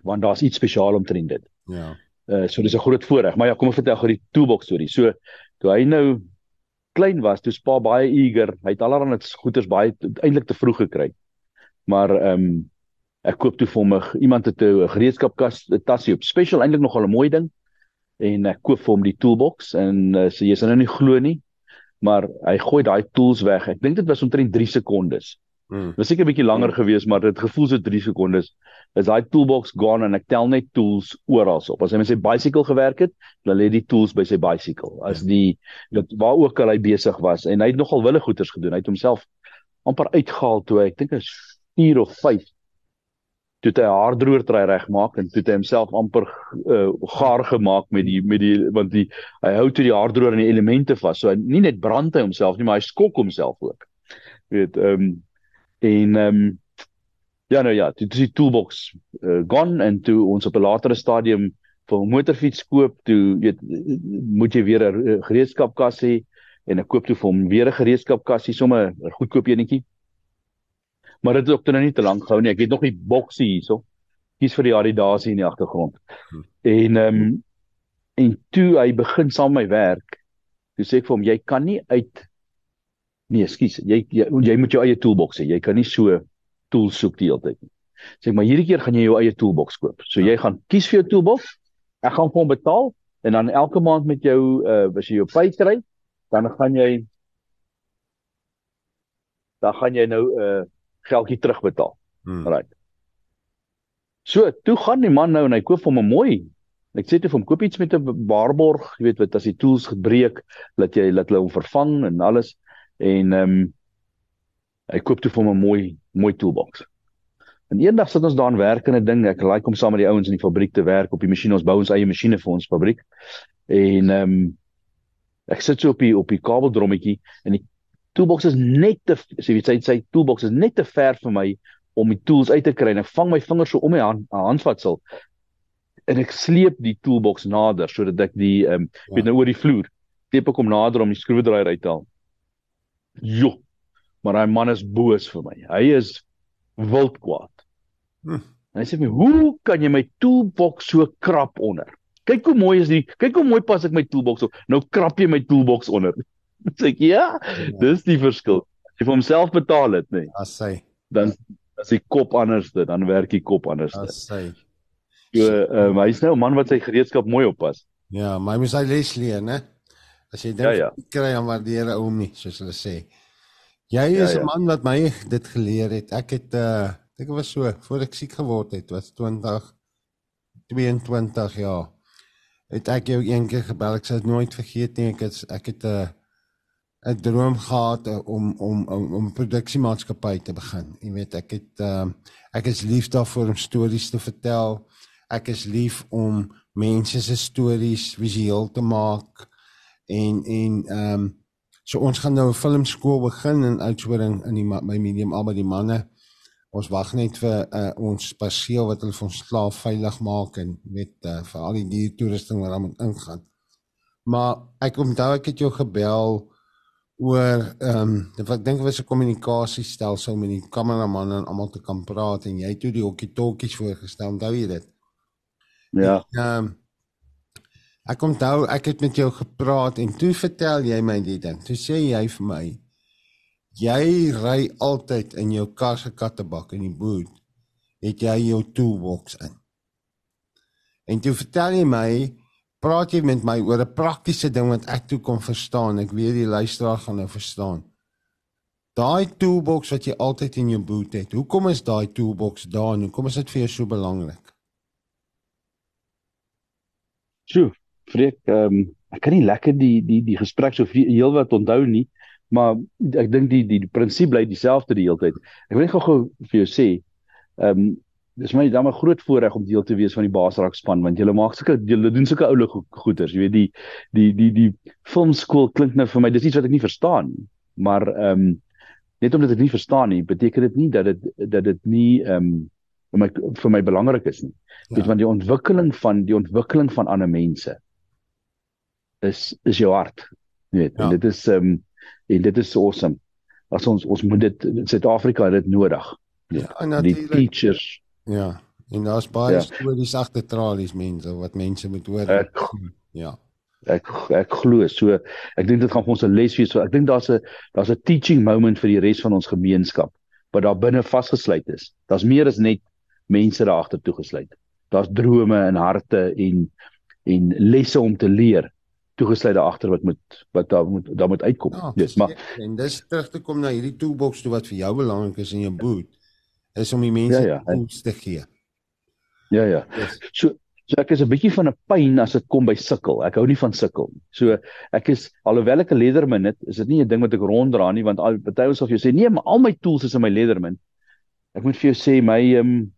Speaker 2: want daar's iets spesiaal omtrent dit. Ja. Uh so dis 'n groot voorreg, maar ja, kom ek vertel gou die toolbox storie. So toe hy nou klein was, toe spa baie eager. Hy het allerlei goeders baie eintlik te vroeg gekry. Maar ehm um, ek koop toe vir hom iemand het 'n gereedskapkas, 'n tasie op special eintlik nogal 'n mooi ding. En ek koop vir hom die toolbox en uh, so jy sal nou nie glo nie, maar hy gooi daai tools weg. Ek dink dit was omtrent 3 sekondes. Hmm. Was seker 'n bietjie langer hmm. gewees, maar dit gevoel so 3 sekondes. Is daai toolbox gone en ek tel net tools oral op. As hy met sy bicycle gewerk het, dan lê die tools by sy bicycle. As ja. die dit waar ook al hy besig was en hy het nogal wille goeders gedoen. Hy het homself amper uitgehaal toe ek dink is 4 of 5 toe hy haardroër try regmaak en toe hy homself amper uh, gaar gemaak met die met die want die hy hou toe die haardroër in die elemente vas. So hy nie net brand hy homself nie, maar hy skok homself ook. Weet ehm um, En ehm um, ja nou ja, dit is die toolbox uh, gone en toe ons op 'n latere stadium vir 'n motorfiets koop, toe weet moet jy weer 'n gereedskapkas hê en ek koop toe vir hom weer 'n gereedskapkasie, sommer 'n goedkoop enetjie. Maar dit het ook nou nie te lank gehou nie. Ek het nog die boksie hierso. Kies vir die Adidas in die agtergrond. En ehm um, en toe hy begin saam my werk, toe sê ek vir hom jy kan nie uit Nee, skus, jy, jy jy moet jou eie toolbox hê. Jy kan nie so tools soek die hele tyd nie. Sê maar hierdie keer gaan jy jou eie toolbox koop. So jy gaan kies vir jou toolbox. Ek gaan vir hom betaal en dan elke maand met jou uh as jy jou pay kry, dan gaan jy dan gaan jy nou 'n uh, geldjie terugbetaal. Hmm. Right. So, toe gaan die man nou en hy koop hom 'n mooi Ek sê toe vir hom koop iets met 'n waarborg, jy weet wat as die tools gebreek, laat jy laat hulle hom vervang en alles en ehm um, hy koop toe vir hom 'n mooi mooi toolbox. En eendag sit ons daar aan werk in 'n ding, ek like om saam met die ouens in die fabriek te werk op die masjien, ons bou ons eie masjiene vir ons fabriek. En ehm um, ek sit so op die op die kabeldrommetjie en die toolbox is net te sê jy sê sy toolbox is net te ver vir my om die tools uit te kry en ek vang my vingers so om my hand handvatsel en ek sleep die toolbox nader sodat ek die ehm um, ja. weet nou oor die vloer sleep ek hom nader om die skroewedraaier uit te haal. Jo. Maar hy man is boos vir my. Hy is wild kwaad. Hm. Hy sê my, "Hoe kan jy my toolbox so krap onder? Kyk hoe mooi is die kyk hoe mooi pas ek my toolbox op. Nou krap jy my toolbox onder." Sê ek, "Ja, ja. dis die verskil. Jy vir homself betaal dit, nê?" Nee.
Speaker 1: As hy
Speaker 2: dan as die kop anders dit, dan werk die kop anders.
Speaker 1: As hy
Speaker 2: So, ehm um, hy's nou 'n man wat sy gereedskap mooi oppas.
Speaker 1: Ja, maar hy moet sy les leer, né? As jy dink ja, ja. kry aan waardeer ou nie, soos hulle sê. Jy ja, is 'n ja, ja. man wat my dit geleer het. Ek het uh ek was so voor ek siek geword het, was 20 22 jaar. Het ek jou een keer gebel, ek sal dit nooit vergeet nie. Ek het ek het 'n uh, 'n droom gehad om om om, om 'n produksiemaatskappy te begin. Jy weet, ek het uh ek is lief daarvoor om stories te vertel. Ek is lief om mense se stories visueel te maak en en ehm um, so ons gaan nou 'n filmskool begin in Oudtshoorn in die my medium al by die manne. Ons wag net vir uh, ons perseel wat hulle vir ons slaaf veilig maak en met uh, vir al die die toerusting wat daarmee ingaan. Maar ek onthou ek het jou gebel oor ehm um, ek dink was 'n kommunikasiestelsel met die kameraman en almal te kan praat en jy het toe die hokkie talkies voorgestel. Onthou jy dit?
Speaker 2: Ja. Ehm um,
Speaker 1: Ek onthou ek het met jou gepraat en toe vertel jy my die ding. Toe sê jy vir my jy ry altyd in jou kar se kattebak in die boot. Het jy jou toolbox in? En toe vertel jy my praat jy met my oor 'n praktiese ding wat ek toe kon verstaan. Ek weet die luisteraar gaan nou verstaan. Daai toolbox wat jy altyd in jou boot het. Hoekom is daai toolbox daar? Hoekom is dit vir jou so belangrik?
Speaker 2: Sjoe, Freek, ehm um, ek kan nie lekker die die die gesprek so heel wat onthou nie, maar ek dink die die, die prinsip bly dieselfde die hele tyd. Ek wil net gou-gou vir jou sê, ehm dis my dan 'n groot voorreg om deel te wees van die Basraak span want julle maak sulke julle doen sulke oulike goeders, jy weet die die die die filmskool klink nou vir my dis iets wat ek nie verstaan nie. Maar ehm um, net omdat ek dit nie verstaan nie, beteken dit nie dat dit dat dit nie ehm um, vir my vir my belangrik is nie. Ja. Weet want die ontwikkeling van die ontwikkeling van ander mense is is jou hart. Jy weet, ja. en dit is ehm um, en dit is awesome. As ons ons moet dit in Suid-Afrika het dit nodig. Ja, ja die teachers.
Speaker 1: Ja. En daar's baie ja. stories agter tralies mense wat mense moet hoor.
Speaker 2: Ek, ja. Ek ek glo so ek dink dit gaan vir ons 'n les wees. So ek dink daar's 'n daar's 'n teaching moment vir die res van ons gemeenskap wat daar binne vasgesluit is. Daar's meer as net mense daar agter toegesluit. Daar's drome en harte en en lesse om te leer toegesluit daar agter wat moet wat daar moet daar moet uitkom. Ja,
Speaker 1: dis maar en dis terug te kom na hierdie toolbox toe wat vir jou belangrik is in jou boot is om die mense ja, ja, tools te gee.
Speaker 2: Ja ja. Yes. So so ek is 'n bietjie van 'n pyn as dit kom by sukkel. Ek hou nie van sukkel nie. So ek is alhoewel ek 'n leatherman het, is dit nie 'n ding wat ek ronddra nie want al party ons of jy sê nee, maar al my tools is in my leatherman. Ek moet vir jou sê my ehm um,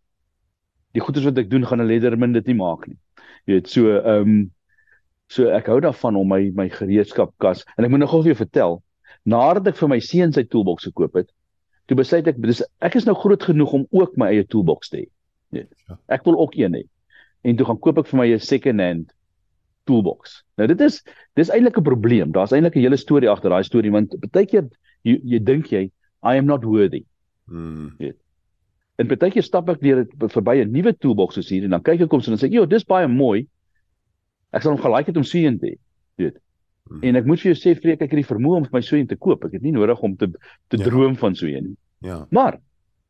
Speaker 2: die goeders wat ek doen gaan 'n leatherman dit nie maak nie. Jy weet so ehm um, So ek hou daarvan om my my gereedskapkas en ek moet nog gou vir jou vertel, nadat ek vir my seun sy toolbox gekoop het, toe besluit ek dis ek is nou groot genoeg om ook my eie toolbox te hê. Nee. Ja. Ek wil ook een hê. En toe gaan koop ek vir my 'n second hand toolbox. Nou dit is dis eintlik 'n probleem. Daar's eintlik 'n hele storie agter daai storie want baie keer jy, jy dink jy I am not worthy. Hmm. Nee. En baie keer stap ek deur verby 'n nuwe toolbox soos hier en dan kyk ek kom so en dan sê ek, "Jo, dis baie mooi." Ek sal hom gelyk het om seën te hê. Weet. Hmm. En ek moet vir jou sê vreek ek het die vermoë om my seën te koop. Ek het nie nodig om te te ja. droom van seën nie. Ja. Maar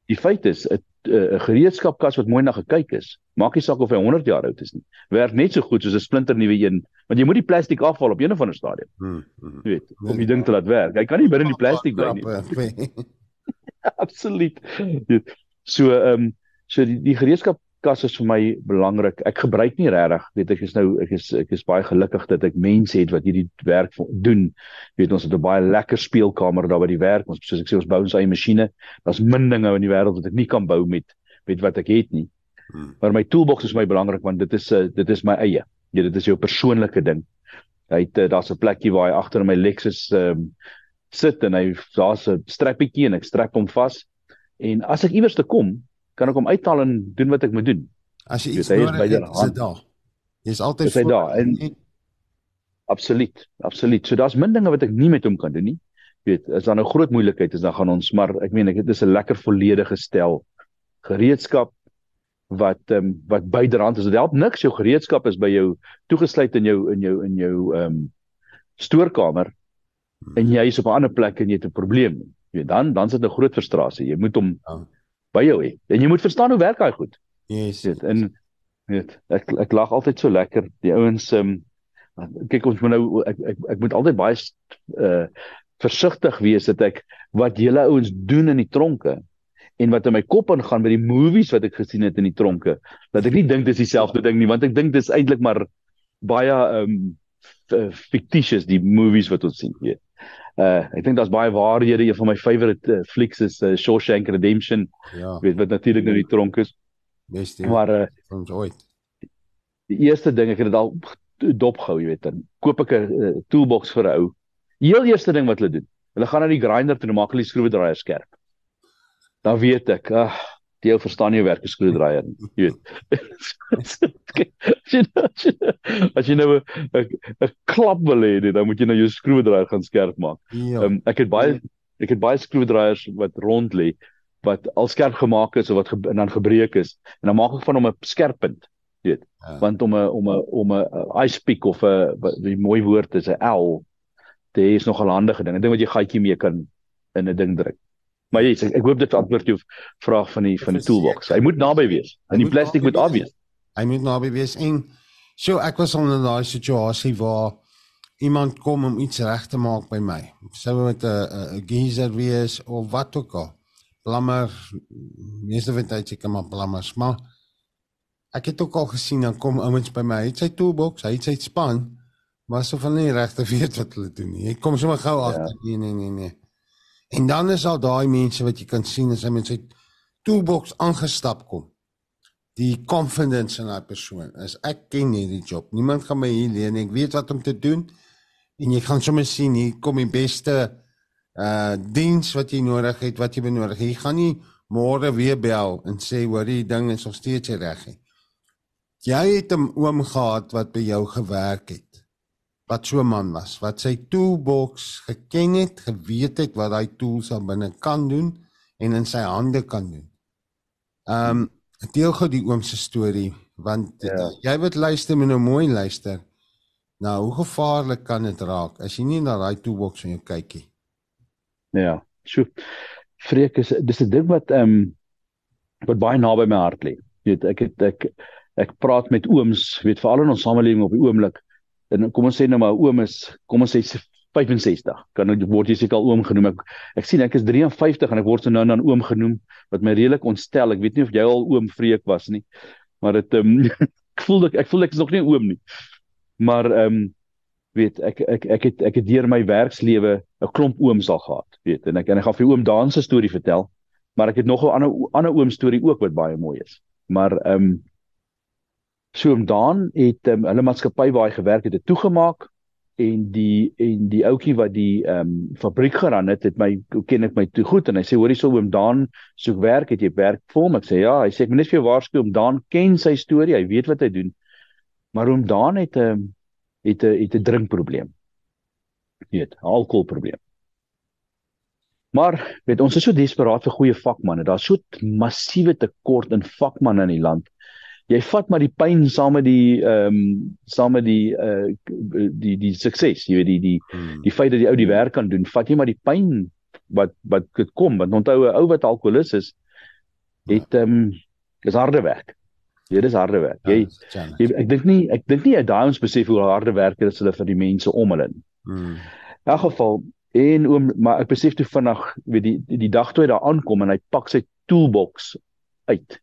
Speaker 2: die feit is 'n 'n gereedskapkas wat mooi na gekyk is, maak nie saak of hy 100 jaar oud is nie. Werk net so goed soos 'n splinter nuwe een, want jy moet die plastiek afval op een of ander stadium. Hmm. hmm. Jy weet, om die ding te laat werk. Hy kan nie binne die plastiek bly nie. Absoluut. So ehm um, so die die gereedskap kas is vir my belangrik. Ek gebruik nie regtig, weet ek is nou ek is ek is baie gelukkig dat ek mense het wat hierdie werk doen. Weet ons het 'n baie lekker speelkamer daar by die werk. Ons soos ek sê ons bou ons eie masjiene. Daar's min dinge in die wêreld wat ek nie kan bou met met wat ek het nie. Hmm. Maar my toolbox is my belangrik want dit is 'n uh, dit is my eie. Ja, dit is jou persoonlike ding. Hy het uh, daar's 'n plekkie waar hy agter my Lexus um, sit en hy daar's 'n strappietjie en ek strap hom vas. En as ek iewers te kom, kan ek hom uithaal en doen wat ek moet doen.
Speaker 1: As jy iets nodig het, is dit daar. Jy's altyd
Speaker 2: voor daar en Absoluut, absoluut. So daar's min dinge wat ek nie met hom kan doen nie. Jy weet, as daar nou groot moeilikheid is, dan gaan ons maar ek meen ek dit is 'n lekker volledige stel gereedskap wat ehm um, wat byderhand is. Dit help niks jou gereedskap is by jou toegesluit in jou in jou in jou ehm um, stoorkamer en jy is op 'n ander plek en jy het 'n probleem. Jy weet, dan dan sit 'n groot frustrasie. Jy moet hom ja. By jou hê. En jy moet verstaan hoe werk hy goed.
Speaker 1: Yes,
Speaker 2: weet, en weet, ek ek lag altyd so lekker. Die ouens ehm um, kyk ons moet nou ek ek ek moet altyd baie uh versigtig wees dat ek wat julle ouens doen in die tronke en wat in my kop ingaan by die movies wat ek gesien het in die tronke dat ek nie dink dis dieselfde ding nie want ek dink dis eintlik maar baie um fictitious die movies wat ons sien weet. Uh ek dink daar's baie waarhede een van my favorite uh, flicks is uh, Shawshank Redemption. Ja. Weet wat natuurlik nou die tronk is.
Speaker 1: Beste.
Speaker 2: Maar uh
Speaker 1: ons ooit.
Speaker 2: Die eerste ding ek het dit al dopgehou, jy weet, dan koop ek 'n uh, toolbox vir 'n ou. Heel eerste ding wat hulle doen, hulle gaan na die grinder toe en maak hulle die skroewedraaier skerp dan weet ek, ag, jy verstaan nie werk 'n skroewedraaier nie, jy weet. as jy nou 'n klap wil hê, dan moet jy nou jou skroewedraaier gaan skerp maak. Ja. Um, ek het baie ek het baie skroewedraaiers wat rond lê wat al skerp gemaak is of wat ge, en dan gebreek is en dan maak ek van hom 'n skerp punt, jy weet. Ja. Want om 'n om 'n om 'n ice pick of 'n die mooi woord is 'n L, dit is nog 'n handige ding. 'n Ding wat jy gaatjie mee kan in 'n ding druk. Maar jy, ek, ek hoop dit antwoord jou vraag van die van die toolbox. Hy moet naby wees. En die plastiek moet afwees.
Speaker 1: Hy moet naby wees en so ek was in 'n daai situasie waar iemand kom om iets reg te maak by my. Sou met 'n geyser wees of wat ook al. Plammer, meeste van tyd ek maar plammers, maar ek het ook al gesien dan kom ouens by my. Hy het sy toolbox, hy het sy span, maar so van nie regte weet wat hulle doen nie. Hy kom sommer gou ja. agter. Ja. Nee nee nee nee. En dan is al daai mense wat jy kan sien as hy met sy toolbox aangestap kom. Die confidence in daai persoon is ek ken hierdie job. Niemand gaan my hier leer nie. Ek weet wat om te doen. En jy gaan sommer sien hier kom die beste uh diens wat jy nodig het, wat jy benodig. Jy gaan nie môre weer bel en sê hoor die ding is nog steeds reg nie. Jy het 'n oom gehad wat by jou gewerk het wat so 'n man was wat sy toolbox geken het, geweet het wat daai tools aan binne kan doen en in sy hande kan doen. Um deel gou die oom se storie want ja. jy moet luister met nou mooi luister. Nou, hoe gevaarlik kan dit raak as jy nie na daai toolbox van jou kyk nie?
Speaker 2: Ja, sjoe. Freek is dis 'n ding wat ehm um, wat baie naby my hart lê. Jy weet, ek het ek ek praat met ooms, weet veral in ons samelewing op die oomblik en kom ons sê nou maar oom is kom ons sê 65 kan nou word jy seker al oom genoem. Ek ek sien ek is 53 en ek word so nou dan oom genoem wat my redelik ontstel. Ek weet nie of jy al oom vreek was nie maar dit um, ek voel ek ek voel ek is nog nie oom nie. Maar ehm um, weet ek ek ek het ek het deur my werkslewe 'n klomp ooms al gehad weet en ek en ek gaan vir oom Daan se storie vertel maar ek het nog 'n ander ander oom storie ook wat baie mooi is. Maar ehm um, So om daan het um, hulle maatskappy waar hy gewerk het, het toegemaak en die en die ouetjie wat die ehm um, fabriek geran het, het my ken ek my toe goed en hy sê hoor hierso oom Daan soek werk, het jy werk vir hom? Ek sê ja, hy sê ek moet net vir jou waarsku om Daan ken sy storie, hy weet wat hy doen. Maar oom Daan het 'n um, het 'n het 'n drinkprobleem. Weet, alkoholprobleem. Maar weet ons is so desperaat vir goeie vakmanne. Daar's so massiewe tekort in vakmanne in die land jy vat maar die pyn saam met die ehm um, saam met die uh die die sukses jy weet die die hmm. die feit dat die ou die werk kan doen vat jy maar die pyn wat wat dit kom want onthou 'n ou wat alkolikus is het ehm um, dis harde werk. Jy dis harde werk. Jy, ja, jy ek dink nie ek dink nie daai ons besef hoe harde werk dit is hulle vir die mense om hulle hmm. in elk geval en oom maar ek besef toe vinnig weet die die, die dag toe hy daar aankom en hy pak sy toolbox uit.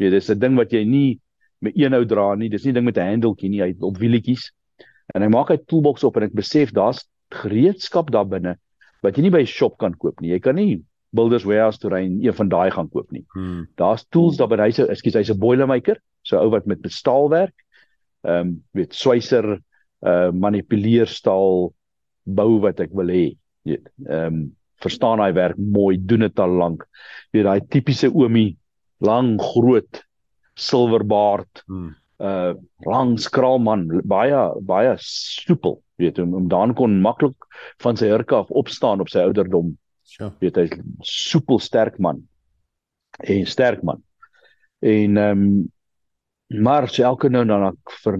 Speaker 2: Jy dis 'n ding wat jy nie met een ou dra nie. Dis nie ding met 'n handeltjie nie, hy op wielietjies. En hy maak hy toolbox op en ek besef daar's gereedskap daar binne wat jy nie by 'n shop kan koop nie. Jy kan nie Builders Warehouse toe ry en een van daai gaan koop nie. Hmm. Daar's tools daar by hy sê, ekskuus, hy's 'n boilermaker, so ou wat met staal werk. Ehm um, weet swyser uh manipuleerstaal bou wat ek wil hê. Weet. Ehm um, verstaan daai werk mooi, doen dit al lank. Weet daai tipiese oomie, lang, groot, silverbaard. Hmm. Uh lang skraalman, baie baie soepel, weet hom, om dan kon maklik van sy hurke af opstaan op sy ouderdom. Sure. Weet hy soepel sterk man. En sterk man. En ehm um, maar elke nou dan ek ver,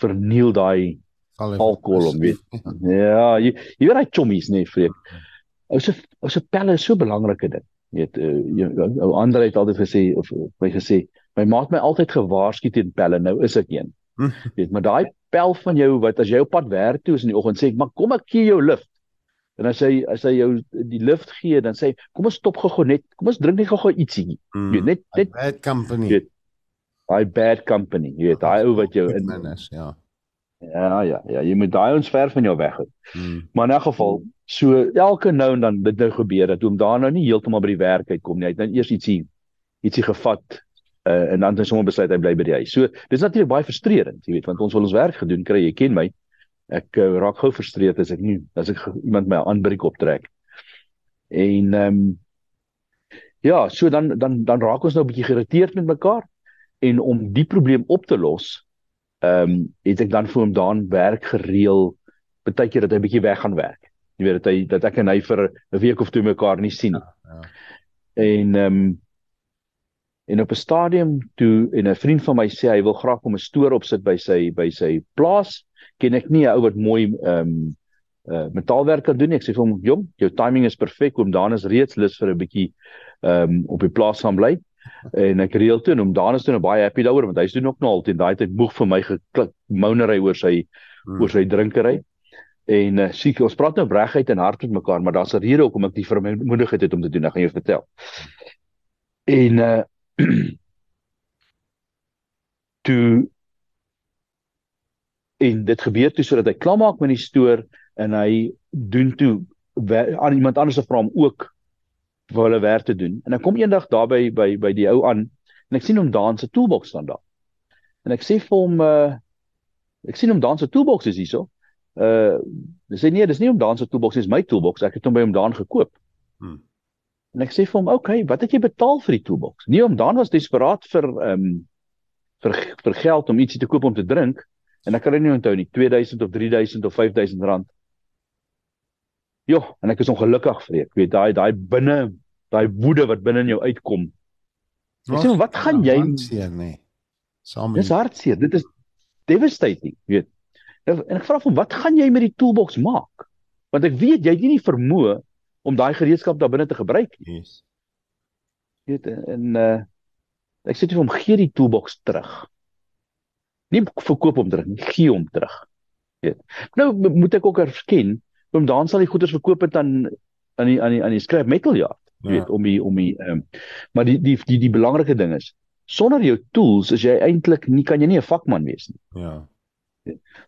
Speaker 2: verniel daai alkohol om weet. Ja, jy jy weet hy chommies nee, vreek. Ou se ou se pelle is so belangrike ding. Weet uh, ou ander het altyd gesê of my gesê, my ma het my altyd gewaarsku teen pelle, nou is ek een. weet, maar daai pel van jou wat as jy op pad werk toe is in die oggend sê ek, maar kom ek gee jou lift. En as hy as hy jou die lift gee, dan sê hy, kom ons stop gou-gou net, kom ons drink net gou-gou ietsie. Mm, weet net net
Speaker 1: bad company.
Speaker 2: Weet, daai bad company, jy weet, daai ou wat jou in
Speaker 1: is, ja.
Speaker 2: Ja, ja, ja, jy moet daai ons ver van jou weg hou. Hmm. Maar in 'n geval, so elke nou en dan dit nou gebeur dat hom daar nou nie heeltemal by die werk uitkom nie. Hy het nou eers ietsie ietsie gevat uh, en dan het hy sommer besluit hy bly by die huis. So, dis natuurlik baie frustrerend, jy weet, want ons wil ons werk gedoen kry, jy ken my. Ek uh, raak gou frustreerd as ek nie as ek iemand my aanbreek optrek. En ehm um, ja, so dan dan dan raak ons nou 'n bietjie geïrriteerd met mekaar en om die probleem op te los ehm um, het ek dan vir hom daan werk gereël baie keer dat hy bietjie weg gaan werk. Jy weet dat hy dat ek en hy vir 'n week of twee mekaar nie sien nie. Ja, ja. En ehm um, en op 'n stadium toe en 'n vriend van my sê hy wil graag om 'n stoor opsit by sy by sy plaas. Ken ek nie 'n ou wat mooi ehm um, uh metaalwerk kan doen nie. Ek sê vir hom, "Jong, jou timing is perfek. Oom Dan is reeds lus vir 'n bietjie ehm um, op die plaas gaan bly." en ek reël toe en om Daan is toe nou baie happy daaroor want hy doen ook nou altyd daai tyd moeg vir my geklik mounery oor sy hmm. oor sy drinkery en uh, siek ons praat nou regheid en hard met mekaar maar daar's 'n rede hoekom ek die vermoedigheid het om te doen ek gaan jou vertel en uh toe en dit gebeur toe sodat hy klaarmaak met die stoor en hy doen toe aan iemand anders se vra hom ook vir hulle werk te doen. En ek kom eendag daar by by by die ou aan en ek sien hom daar in sy toolbox staan daar. En ek sê vir hom uh ek sien hom daar in sy toolbox is hierso. Uh sê nee, dis nie hom daar in sy toolbox nie, dis my toolbox. Ek het hom by hom daar gekoop. Hmm. En ek sê vir hom, "Oké, okay, wat het jy betaal vir die toolbox?" Nee, hom daar was desperaat vir ehm um, vir vir geld om ietsie te koop om te drink en ek kan dit nie onthou nie, 2000 of 3000 of 5000 rand. Ja, en ek is ongelukkig vir ek weet daai daai binne daai woede wat binne in jou uitkom. Ek sê wat gaan jy
Speaker 1: seer nê?
Speaker 2: Saam Dis hartseer. Dit is devastating, weet. En ek vra hom wat gaan jy met die toolbox maak? Want ek weet jy het nie vermoë om daai gereedskap daar binne te gebruik
Speaker 1: nie. Yes.
Speaker 2: Weet en uh ek sê vir hom gee die toolbox terug. Nie verkoop hom terug nie, gee hom terug. Weet. Nou moet ek ook erken om dan sal die goederes verkoop het aan aan die aan die aan die scrap metal yard ja. weet om die om die ehm um, maar die die die die belangrike ding is sonder jou tools is jy eintlik nie kan jy nie 'n vakman wees nie
Speaker 1: ja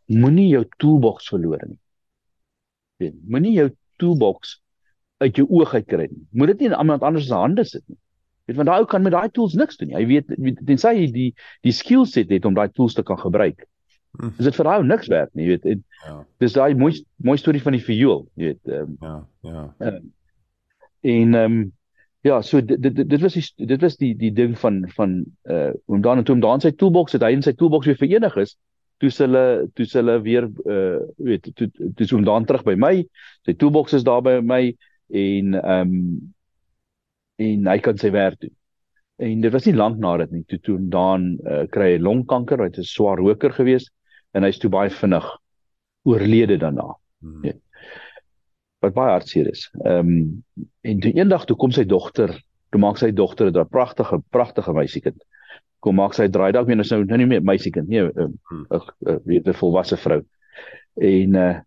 Speaker 2: moenie jou toolbox verloor nie moenie jou toolbox uit jou oog uit kry nie moet dit nie in iemand anders se hande sit nie weet want daai ou kan met daai tools niks doen nie hy weet tensy hy die die skill set het om daai tools te kan gebruik Hm. Is dit vir hom niks werd nie, weet. En, ja. Dis daai mooi mooi storie van die viool, jy weet. Um,
Speaker 1: ja, ja.
Speaker 2: Um, en ehm um, ja, so dit dit dit was die dit was die die ding van van uh om dan en toe om dan sy toolbox het hy in sy toolbox weer verenig is. Toe hulle toe hulle weer uh weet toe toe so om dan terug by my. Sy toolbox is daar by my en ehm um, en hy kan sy werk doen. En dit was nie lank na dit nie toe toe dan uh, kry hy longkanker, hy het 'n swaar roker geweest en hy's toe baie vinnig oorlede daarna. Hmm. Ja. Wat baie hartseer is. Ehm um, en toe eendag toe kom sy dogter, toe maak sy dogter 'n pragtige pragtige meisiekind. Kom maak sy draai dalk weer nou nou nie meer meisiekind nie, 'n hmm. 'n weet 'n volwasse vrou. En uh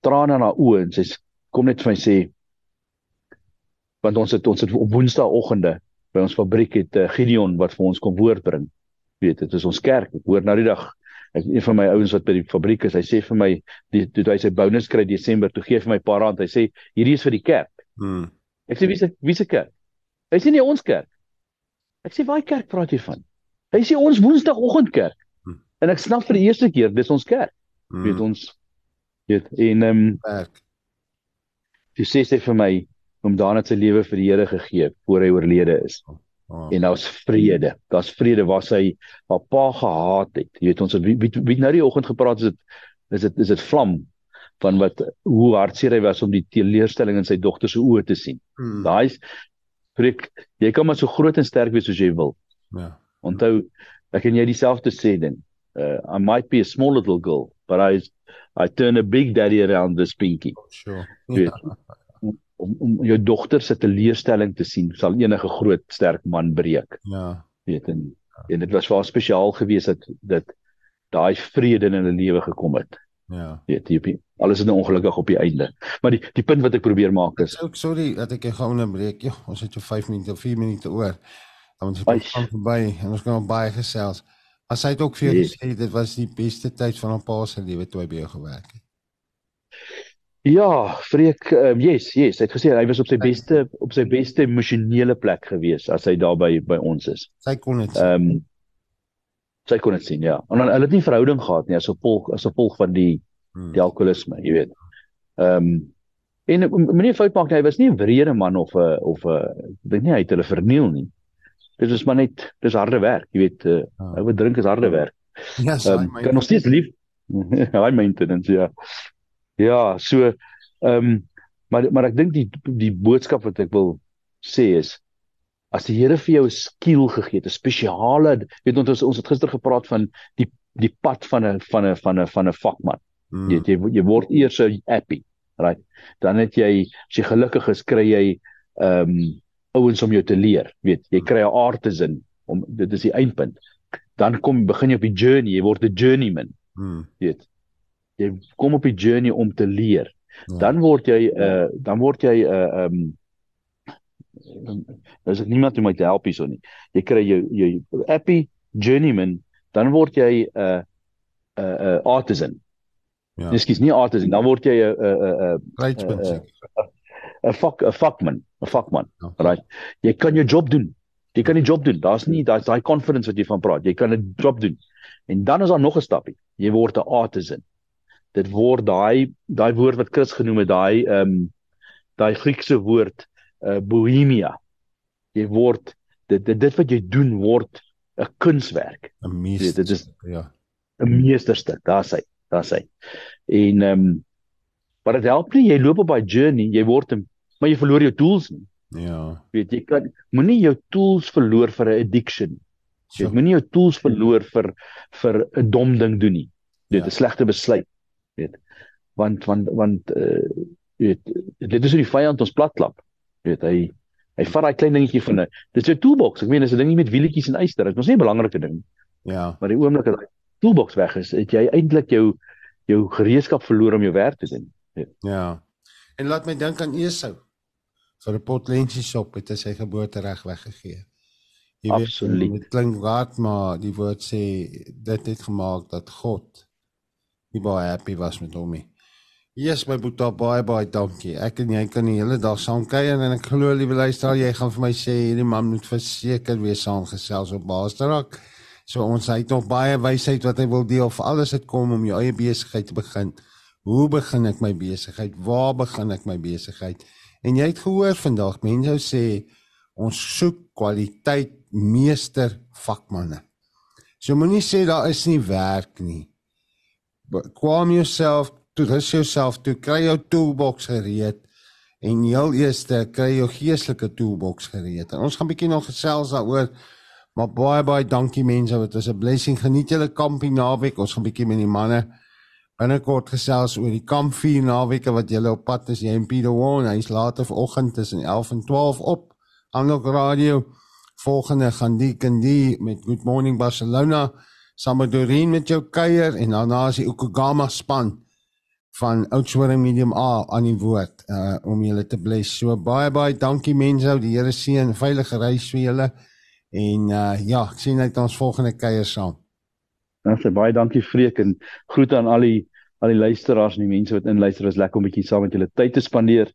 Speaker 2: trane in haar oë en sy kom net vir my sê want ons het ons het op woensdaagoggende by ons fabriek het uh, Gideon wat vir ons kom woord bring. Weet, dit is ons kerk. Ek hoor nou die dag ek een van my ouens wat by die fabriek is, hy sê vir my die toe hy sy bonus kry Desember, toe gee hy vir my 'n paar rand. Hy sê hierdie is vir die kerk.
Speaker 1: Hmm.
Speaker 2: Ek sê wie se wie se kerk? Hy sê nie ons kerk. Ek sê watter kerk praat jy van? Hy sê ons Woensdagoggend kerk. Hmm. En ek snap vir die eerste keer dis ons kerk. Mm. Weet ons weet en ehm um,
Speaker 1: werk.
Speaker 2: Jy sê sê vir my om daarna sy lewe vir die Here gegee voor hy oorlede is. Oh. En daar's vrede. Daar's vrede waar sy haar pa gehaat het. Jy weet ons het wie, wie, wie nou die oggend gepraat is dit is dit is dit vlam van wat hoe hartseer hy was om die teleurstelling in sy dogter se oë te sien. Hmm. Daai preek jy kan maar so groot en sterk wees soos jy wil. Ja. Onthou ek en jy dieselfde sê ding. Uh, I might be a small little girl, but I I turn a big daddy around this pinky.
Speaker 1: Sure. Ja.
Speaker 2: Om om jou dogter se teleurstelling te sien, sal enige groot sterk man breek.
Speaker 1: Ja.
Speaker 2: Weet en en dit was vir haar spesiaal geweest dat dit daai vrede in hulle lewe gekom het.
Speaker 1: Ja.
Speaker 2: Weet jy, alles is nou ongelukkig op die einde. Maar die die punt wat ek probeer maak is
Speaker 1: Ek sorry dat ek gou onderbreek. Ja, ons het jou 5 minute of 4 minute oor. Dan moet ons gaan verby en ons gaan baie gesels. As hy het ook vir jou yes. gesê dit was die beste tyd van haar pa se lewe toe hy by jou gewerk het.
Speaker 2: Ja, Freek, um, yes, yes, hy het gesê hy was op sy beste op sy beste emosionele plek gewees as hy daar by by ons is.
Speaker 1: Sy kon dit.
Speaker 2: Ehm um, sy kon dit sien ja. En dan hulle het nie verhouding gehad nie as gevolg as gevolg van die hmm. die alkoholisme, jy weet. Ehm um, en meneer fout maak hy was nie 'n wrede man of 'n of 'n dink nie hy het hulle verniel nie. Dit is maar net dis harde werk, jy weet, uh, oh. ou drink is harde werk.
Speaker 1: Ja, yes, um,
Speaker 2: kan nog steeds lief. High maintenance ja. Ja, so ehm um, maar maar ek dink die die boodskap wat ek wil sê is as die Here vir jou 'n skill gegee het, 'n spesiale, weet ons ons het gister gepraat van die die pad van 'n van 'n van 'n van 'n vakman. Mm. Jy, jy jy word eers 'n happy, right? Dan het jy as jy gelukkig is, kry jy ehm um, ouens om jou te leer, weet, jy kry 'n artisan om dit is die eindpunt. Dan kom begin jy op die journey, jy word 'n journeyman.
Speaker 1: Mm.
Speaker 2: Weet. Jy kom op die journey om te leer. Ja. Dan word jy 'n uh, dan word jy 'n uh, um, Daar's niemand om my te help hierso nie. Jy kry jou jou happy journeyman, dan word jy 'n uh, 'n uh, 'n uh, artisan. Ja. Ekskuus, nie artisan, dan word jy 'n 'n 'n 'n fuck 'n fuckman, 'n fuckman. Ja. Right. Jy kan jou job doen. Jy kan die job doen. Daar's nie daai confidence wat jy van praat. Jy kan 'n job doen. En dan is daar nog 'n stapie. Jy word 'n artisan. Dit word daai daai woord wat Chris genoem het, daai ehm um, daai Griekse woord uh, bohemia. Jy word dit dit, dit wat jy doen word 'n kunswerk.
Speaker 1: 'n meester.
Speaker 2: Dit is ja, 'n meesterstuk. Daar's hy. Daar's hy. En ehm um, maar dit help nie jy loop op daai journey, jy word 'n maar jy verloor jou tools nie.
Speaker 1: Ja.
Speaker 2: Weet jy kan moenie jou tools verloor vir 'n addiction. Jy so. moenie jou tools verloor vir vir 'n dom ding doen nie. Dit is ja. 'n slegte besluit. Weet. Want want want uh, weet dit is hoe die vyand ons platklap weet hy hy vat daai klein dingetjie van 'n dis 'n toolbox. Ek meen dis 'n dingie met wielietjies en yster dit is nie 'n belangrike ding
Speaker 1: ja.
Speaker 2: Maar die oomblik dat daai toolbox weg is het jy eintlik jou jou gereedskap verloor om jou werk te doen.
Speaker 1: Ja, ja. en laat my dink aan Esau vir 'n pot lensie shop het hy sy geboortereg weggegee. Jy
Speaker 2: Absoluut. weet
Speaker 1: dit klink raak maar die woord sê dit het gemaak dat God nie baie happy was met hom Yes, my boetie, baie baie dankie. Ek en jy kan die hele dag saam kuier en ek glo liewe luisteraar, jy gaan vir my sê hierdie man moet verseker weer saamgesels op Baasdrak. So ons het nog baie wysheid wat hy wil deel vir alles het kom om jou eie besigheid te begin. Hoe begin ek my besigheid? Waar begin ek my besigheid? En jy het gehoor vandag mense sê ons soek kwaliteit meester vakmanne. So moenie sê daar is nie werk nie. Kwam jouself toe rus jouself toe kry jou toolbox gereed en heel eerste kry jou geestelike toolbox gereed. En ons gaan bietjie nog gesels daaroor. Maar baie baie dankie mense, dit was 'n blessing. Geniet julle kampie naweek. Ons gaan bietjie met die manne binnekort gesels oor die kampie naweke wat julle op pad is. Jy en Pieter Woon, hy's later vanoggend tussen 11 en 12 op Aanlok Radio. Volgende gaan die kan die met Good Morning Barcelona saam met jou kuier en daarna is die Okugama span van Oudtshoorn Medium A aan die woord uh om julle te bless. So baie baie dankie mense. Die Here seën veilige reis vir julle. En uh ja, ek sien uit ons volgende kuier saam.
Speaker 2: Ons sê baie dankie Freek en groete aan al die al die luisteraars en die mense wat inluister. Dit is lekker om 'n bietjie saam met julle tyd te spandeer.